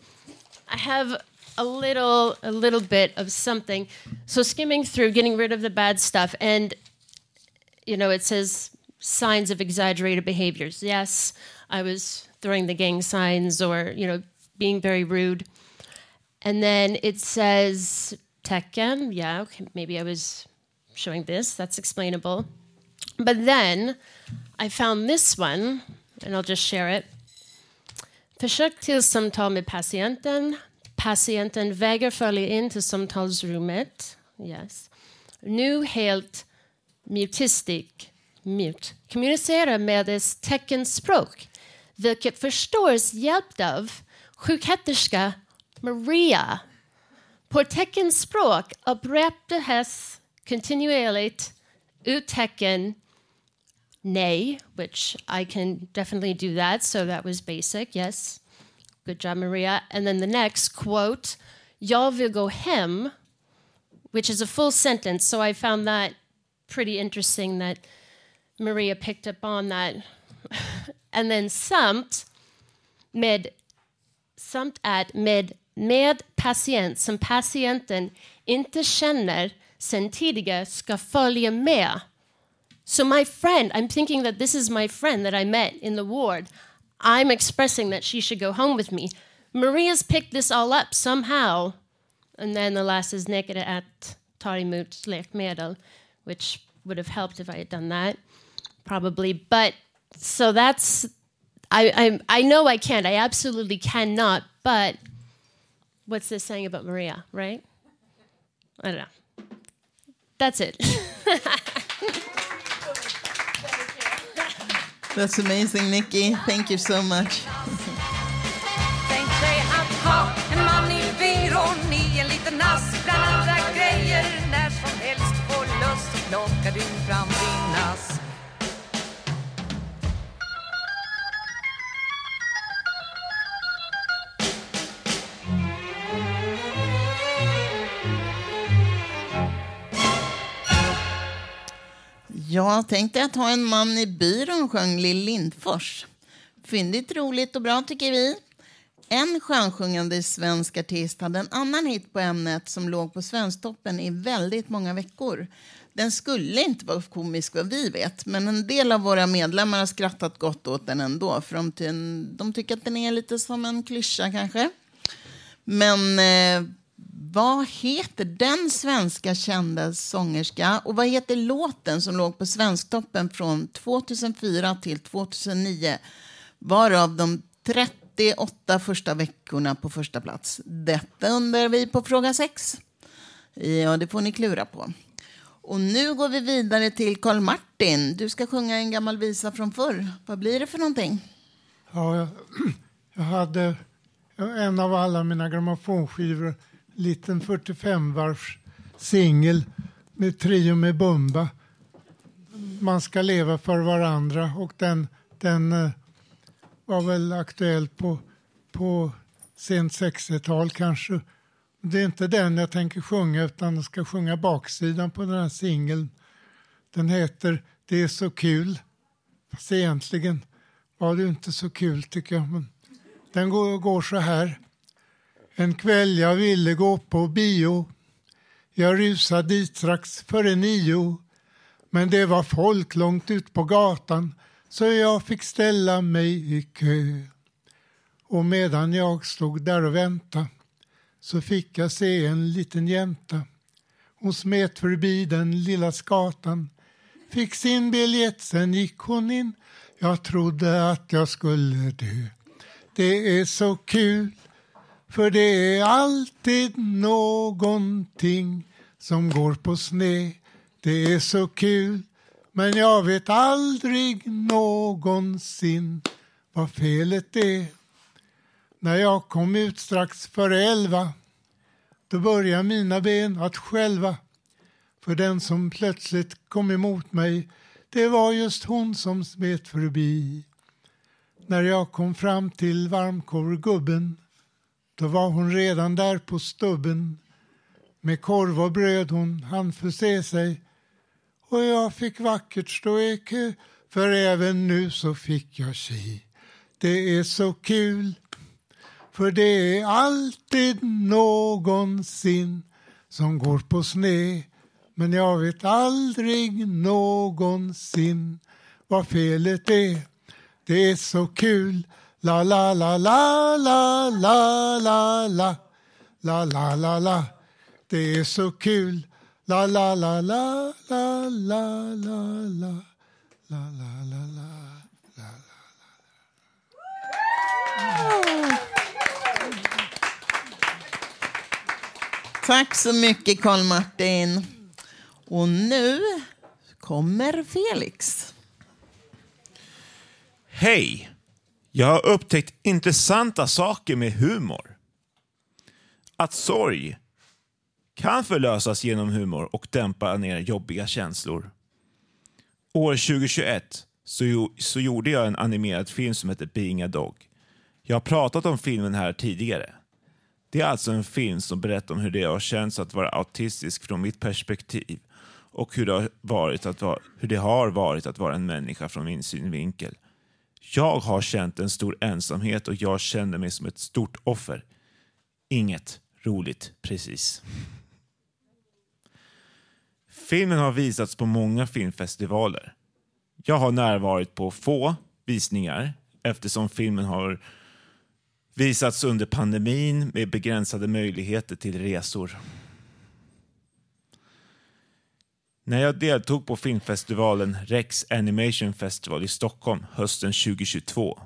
I have a little a little bit of something. So skimming through getting rid of the bad stuff and you know it says signs of exaggerated behaviors. Yes i was throwing the gang signs or you know being very rude. And then it says tekken yeah okay maybe i was showing this that's explainable but then i found this one and i'll just share it Försök till samtal med patienten. Patienten vägrar följa in till samtalsrummet. Yes. Nu helt mutistik. Mute. Kommunicerar med dess teckenspråk. Vilket förstås hjälpt av sjuksköterska Maria. På teckenspråk upprepades kontinuerligt uttecken nay, which I can definitely do that. So that was basic. Yes. Good job, Maria. And then the next quote, Jag vill gå hem, which is a full sentence. So I found that pretty interesting that Maria picked up on that. and then samt med samt att med med patient som patienten inte känner sen tidigare ska följa med. So my friend, I'm thinking that this is my friend that I met in the ward. I'm expressing that she should go home with me. Maria's picked this all up somehow. And then the last is naked at tar emot which would have helped if I had done that, probably. But so that's I I I know I can't. I absolutely cannot. But what's this saying about Maria, right? I don't know. That's it. That's amazing, Nikki. Thank you so much. Jag tänkte att ha en man i byrån, sjöng Lill Lindfors. Fyndigt, roligt och bra tycker vi. En skönsjungande svensk artist hade en annan hit på ämnet som låg på Svensktoppen i väldigt många veckor. Den skulle inte vara komisk vad vi vet, men en del av våra medlemmar har skrattat gott åt den ändå. För de, ty- de tycker att den är lite som en klyscha kanske. Men eh, vad heter den svenska kända sångerska och vad heter låten som låg på Svensktoppen från 2004 till 2009? Varav de 38 första veckorna på första plats. Detta undrar vi på fråga 6. Ja, det får ni klura på. Och nu går vi vidare till Karl Martin. Du ska sjunga en gammal visa från förr. Vad blir det för någonting? Ja, jag, jag hade en av alla mina grammofonskivor, liten 45-varvs singel med Trio med Bumba. Man ska leva för varandra och den, den eh, var väl aktuell på, på sent 60-tal kanske. Det är inte den jag tänker sjunga utan jag ska sjunga baksidan på den här singeln. Den heter Det är så kul. Fast egentligen var det inte så kul tycker jag. Men den går, går så här. En kväll jag ville gå på bio. Jag rusade dit strax före nio. Men det var folk långt ut på gatan så jag fick ställa mig i kö. Och medan jag stod där och väntade så fick jag se en liten jänta. Hon smet förbi den lilla skatan Fick sin biljett, sen gick hon in Jag trodde att jag skulle dö Det är så kul för det är alltid någonting som går på sned Det är så kul men jag vet aldrig någonsin vad felet är. När jag kom ut strax före elva då började mina ben att skälva. För den som plötsligt kom emot mig det var just hon som smet förbi. När jag kom fram till varmkorvgubben då var hon redan där på stubben. Med korv och bröd hon hann förse sig och jag fick vackert stå i kö för även nu så fick jag tji. Det är så kul för det är alltid någonsin som går på sne' men jag vet aldrig någonsin vad felet är. Det är så kul. La, la, la, la, la, la, la, la. La, la, la, la. Det är så kul. La, la, la, la, la, la, la, la. La, la, la, la. Tack så mycket Karl Martin. Och nu kommer Felix. Hej! Jag har upptäckt intressanta saker med humor. Att sorg kan förlösas genom humor och dämpa ner jobbiga känslor. År 2021 så, så gjorde jag en animerad film som heter Being a Dog. Jag har pratat om filmen här tidigare. Det är alltså en film som berättar om hur det har känts att vara autistisk från mitt perspektiv och hur det, har varit att vara, hur det har varit att vara en människa från min synvinkel. Jag har känt en stor ensamhet och jag kände mig som ett stort offer. Inget roligt precis. Filmen har visats på många filmfestivaler. Jag har närvarit på få visningar eftersom filmen har visats under pandemin med begränsade möjligheter till resor. När jag deltog på filmfestivalen Rex Animation Festival i Stockholm hösten 2022.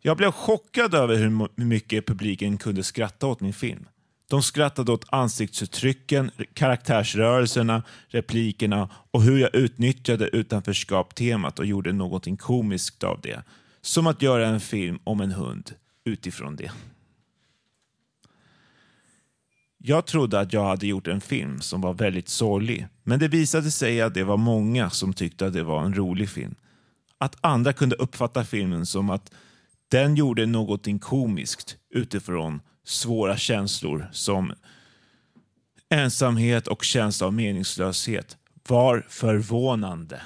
Jag blev chockad över hur mycket publiken kunde skratta åt min film. De skrattade åt ansiktsuttrycken, karaktärsrörelserna, replikerna och hur jag utnyttjade utanförskap-temat och gjorde någonting komiskt av det. Som att göra en film om en hund utifrån det. Jag trodde att jag hade gjort en film som var väldigt sorglig, men det visade sig att det var många som tyckte att det var en rolig film. Att andra kunde uppfatta filmen som att den gjorde någonting komiskt utifrån svåra känslor som ensamhet och känsla av meningslöshet var förvånande.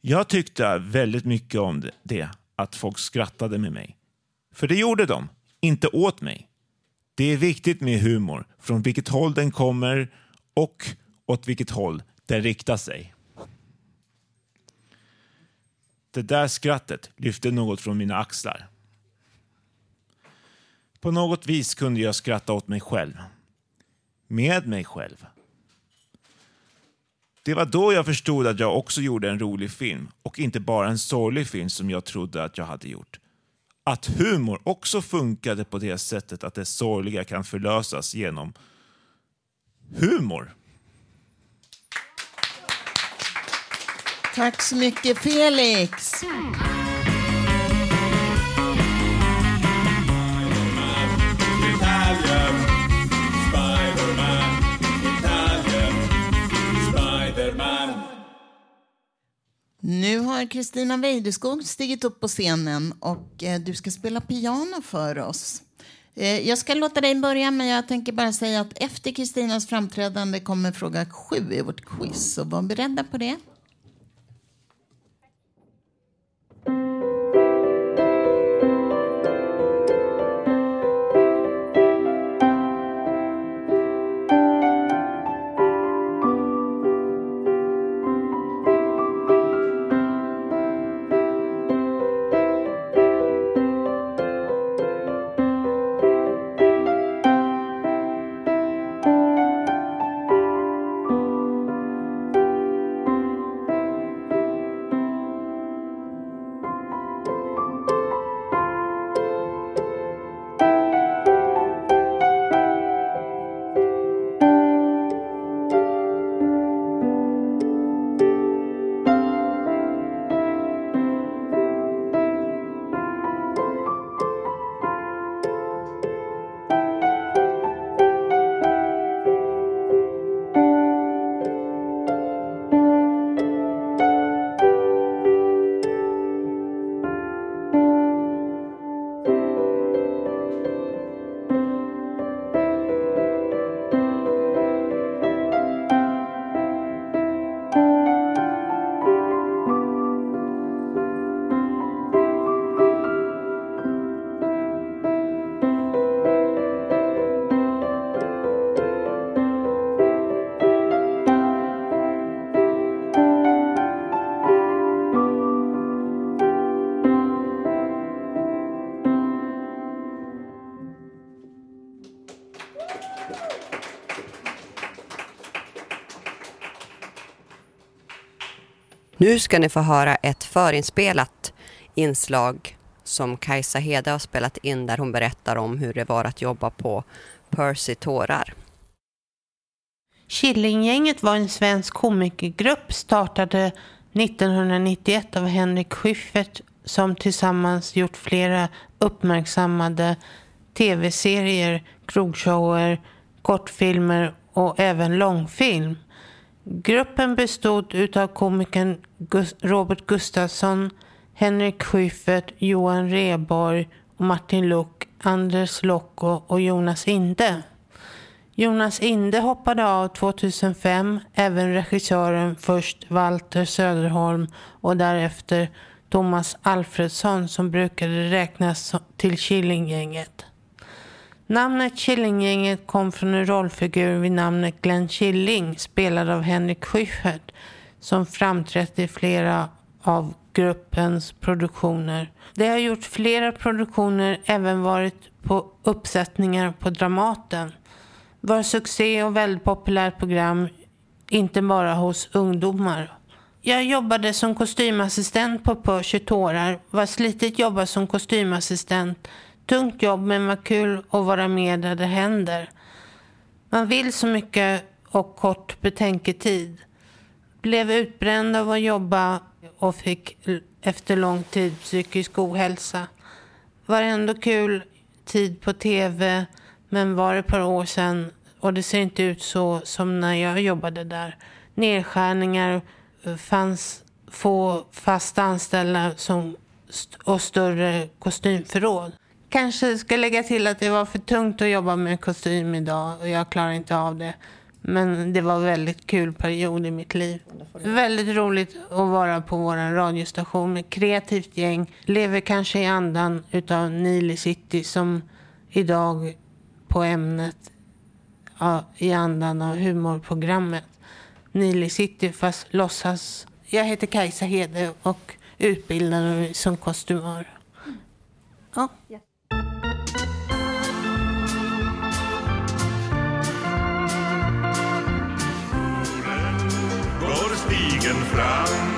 Jag tyckte väldigt mycket om det, att folk skrattade med mig. För det gjorde de, inte åt mig. Det är viktigt med humor, från vilket håll den kommer och åt vilket håll den riktar sig. Det där skrattet lyfte något från mina axlar. På något vis kunde jag skratta åt mig själv. Med mig själv. Det var då jag förstod att jag också gjorde en rolig film och inte bara en sorglig film som jag trodde att jag hade gjort att humor också funkade på det sättet att det sorgliga kan förlösas genom humor. Tack så mycket Felix. Nu har Kristina Weideskog stigit upp på scenen och eh, du ska spela piano för oss. Eh, jag ska låta dig börja, men jag tänker bara säga att efter Kristinas framträdande kommer fråga sju i vårt quiz, så var beredda på det. Nu ska ni få höra ett förinspelat inslag som Kajsa Hede har spelat in där hon berättar om hur det var att jobba på Percy Tårar. Killinggänget var en svensk komikergrupp startade 1991 av Henrik Schyffert som tillsammans gjort flera uppmärksammade tv-serier, krogshower, kortfilmer och även långfilm. Gruppen bestod utav komikern Robert Gustafsson, Henrik Schyffert, Johan Reborg och Martin Luck, Anders Lokko och Jonas Inde. Jonas Inde hoppade av 2005, även regissören först Walter Söderholm och därefter Thomas Alfredsson som brukade räknas till Killinggänget. Namnet Killinggänget kom från en rollfigur vid namnet Glenn Killing spelad av Henrik Schyffert som framträtt i flera av gruppens produktioner. Det har gjort flera produktioner, även varit på uppsättningar på Dramaten. Var succé och väldigt populärt program, inte bara hos ungdomar. Jag jobbade som kostymassistent på Percy Tårar. Var slitigt jobba som kostymassistent. Tungt jobb men vad kul att vara med där det händer. Man vill så mycket och kort betänketid. Blev utbränd av att jobba och fick efter lång tid psykisk ohälsa. Var ändå kul tid på tv men var ett par år sedan och det ser inte ut så som när jag jobbade där. Nedskärningar, eh, fanns få fast anställda som och större kostymförråd. Kanske ska lägga till att det var för tungt att jobba med kostym idag och jag klarar inte av det. Men det var en väldigt kul period i mitt liv. Väldigt roligt att vara på vår radiostation med kreativt gäng. Lever kanske i andan utav Nile City som idag på ämnet ja, i andan av humorprogrammet. Nile City fast låtsas. Jag heter Kajsa Hede och utbildar mig som kostymör. Ja. Vägen fram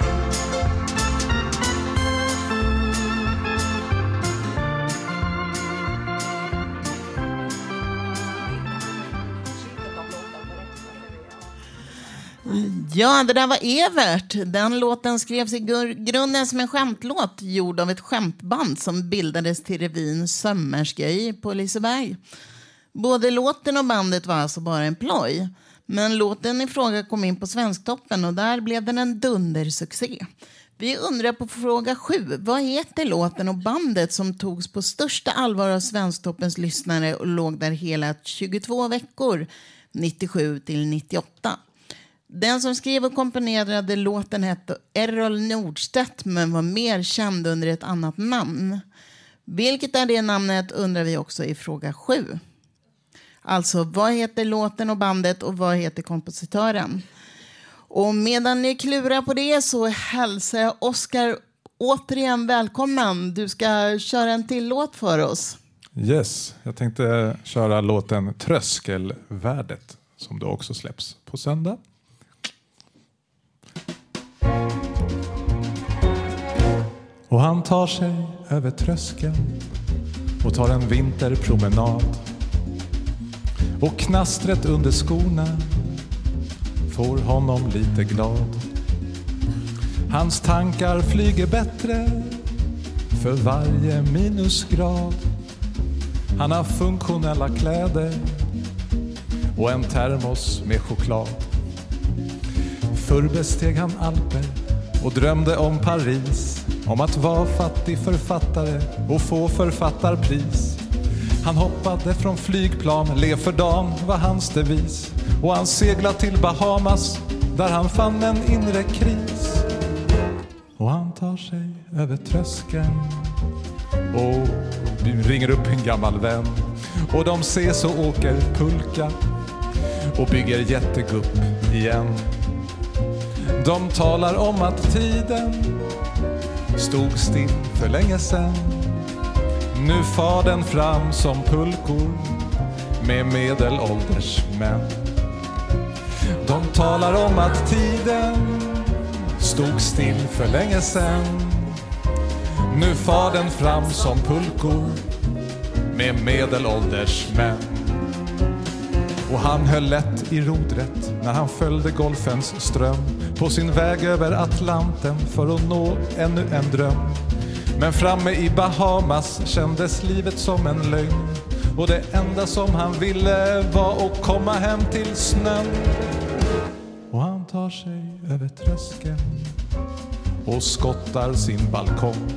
Ja, det där var Evert. Den låten skrevs i grunden som en skämtlåt gjord av ett skämtband som bildades till revyn Sömmerskej på Liseberg. Både låten och bandet var alltså bara en ploj. Men låten i fråga kom in på Svensktoppen och där blev den en dundersuccé. Vi undrar på fråga sju, vad heter låten och bandet som togs på största allvar av Svensktoppens lyssnare och låg där hela 22 veckor, 97 till 98? Den som skrev och komponerade låten hette Errol Nordstedt men var mer känd under ett annat namn. Vilket är det namnet undrar vi också i fråga sju. Alltså, vad heter låten och bandet och vad heter kompositören? Och medan ni klurar på det så hälsar jag Oskar återigen välkommen. Du ska köra en till låt för oss. Yes, jag tänkte köra låten Tröskelvärdet som då också släpps på söndag. Och han tar sig över tröskeln och tar en vinterpromenad. Och knastret under skorna får honom lite glad. Hans tankar flyger bättre för varje minusgrad. Han har funktionella kläder och en termos med choklad. Förr besteg han Alper och drömde om Paris. Om att vara fattig författare och få författarpris. Han hoppade från flygplan, lev för dam var hans devis. Och han seglade till Bahamas där han fann en inre kris. Och han tar sig över tröskeln och ringer upp en gammal vän. Och de ses och åker pulka och bygger jättegupp igen. De talar om att tiden stod still för länge sen. Nu far den fram som pulkor med medelålders män. De talar om att tiden stod still för länge sen. Nu far den fram som pulkor med medelålders män. Och han höll lätt i rodret när han följde golfens ström på sin väg över Atlanten för att nå ännu en dröm. Men framme i Bahamas kändes livet som en lögn och det enda som han ville var att komma hem till snön. Och han tar sig över tröskeln och skottar sin balkong.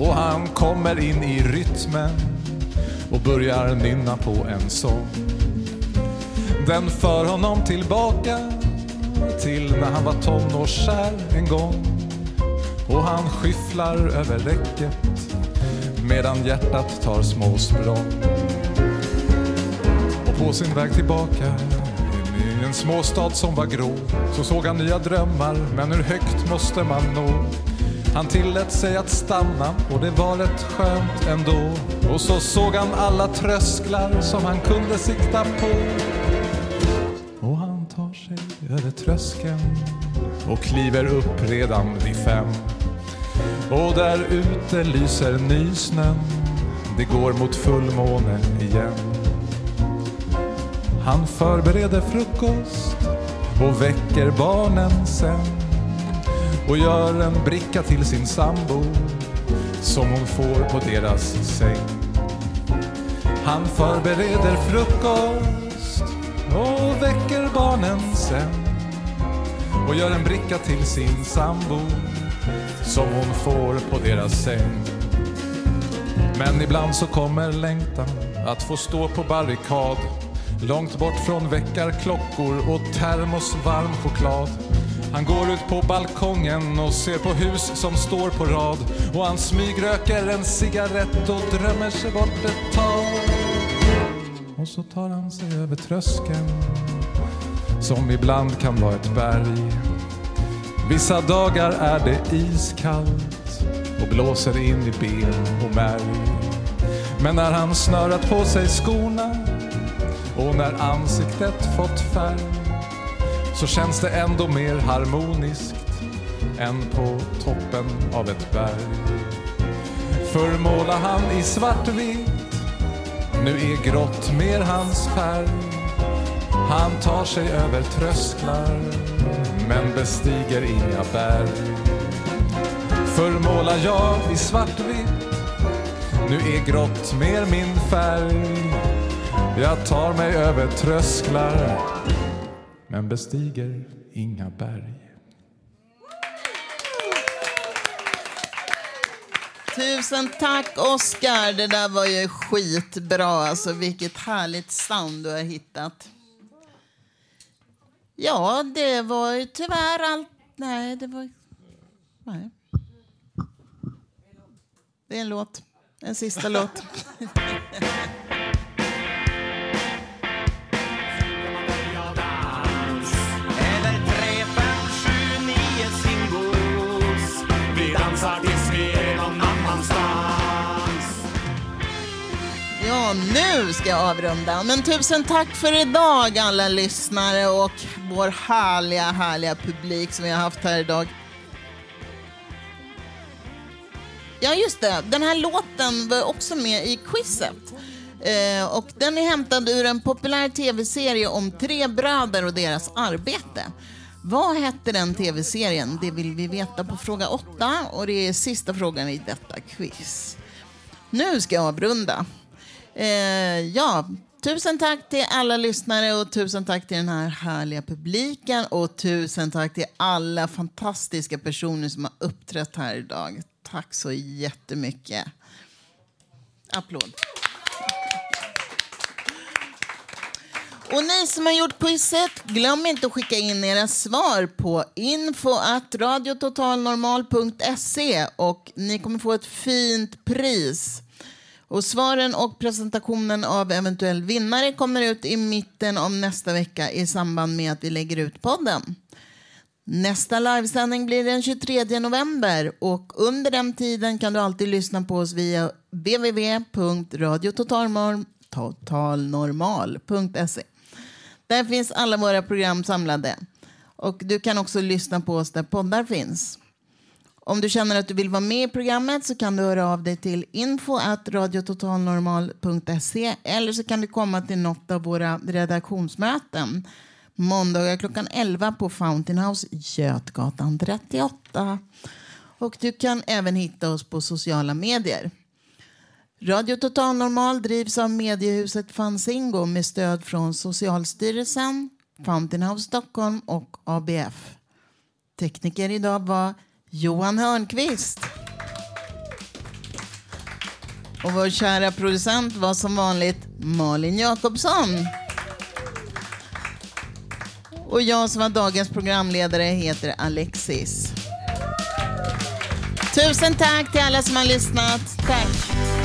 Och han kommer in i rytmen och börjar nynna på en sång. Den för honom tillbaka till när han var tonårskär en gång. Och han skyfflar över räcket medan hjärtat tar små språng. Och på sin väg tillbaka in i en småstad som var grå så såg han nya drömmar, men hur högt måste man nå? Han tillät sig att stanna och det var rätt skönt ändå. Och så såg han alla trösklar som han kunde sikta på. Och han tar sig över tröskeln och kliver upp redan vid fem. Och där ute lyser nysnön. Det går mot fullmåne igen. Han förbereder frukost och väcker barnen sen och gör en bricka till sin sambo som hon får på deras säng. Han förbereder frukost och väcker barnen sen och gör en bricka till sin sambo som hon får på deras säng. Men ibland så kommer längtan att få stå på barrikad långt bort från väckarklockor och termos varm choklad. Han går ut på balkongen och ser på hus som står på rad och han smygröker en cigarett och drömmer sig bort ett tag. Och så tar han sig över tröskeln som ibland kan vara ett berg. Vissa dagar är det iskallt och blåser in i ben och märg. Men när han snörat på sig skorna och när ansiktet fått färg så känns det ändå mer harmoniskt än på toppen av ett berg. För måla' han i svartvitt, nu är grått mer hans färg. Han tar sig över trösklar, men bestiger inga berg. Förmålar jag i svartvitt, nu är grått mer min färg. Jag tar mig över trösklar, men bestiger inga berg. Tusen tack, Oskar. Det där var ju skitbra. Alltså, vilket härligt sound du har hittat. Ja, det var ju tyvärr allt. Nej, det var... Nej. Det är en låt. En sista låt. Fem, sju, nio singos Vi dansar tills vi är någon annanstans Ja, nu ska jag avrunda. Men tusen tack för idag alla lyssnare och vår härliga, härliga publik som vi har haft här idag. Ja, just det. Den här låten var också med i quizet. Eh, och den är hämtad ur en populär tv-serie om tre bröder och deras arbete. Vad hette den tv-serien? Det vill vi veta på fråga åtta och det är sista frågan i detta quiz. Nu ska jag avrunda. Eh, ja, tusen tack till alla lyssnare och tusen tack till den här härliga publiken och tusen tack till alla fantastiska personer som har uppträtt här idag. Tack så jättemycket. Applåd. Och ni som har gjort quizet, glöm inte att skicka in era svar på info radiototalnormal.se och ni kommer få ett fint pris. Och svaren och presentationen av eventuell vinnare kommer ut i mitten av nästa vecka i samband med att vi lägger ut podden. Nästa livesändning blir den 23 november och under den tiden kan du alltid lyssna på oss via www.radiototalnormal.se. Där finns alla våra program samlade. Och du kan också lyssna på oss där poddar finns. Om du känner att du vill vara med i programmet så kan du höra av dig till info.radiototalnormal.se eller så kan du komma till något av våra redaktionsmöten måndagar klockan 11 på Fountain House, Götgatan 38. Och du kan även hitta oss på sociala medier. Radio Total Normal drivs av mediehuset Fanzingo med stöd från Socialstyrelsen, Fountain House Stockholm och ABF. Tekniker idag var Johan Hörnqvist. Och vår kära producent var som vanligt Malin Jakobsson. Och jag som var dagens programledare heter Alexis. Tusen tack till alla som har lyssnat. Tack.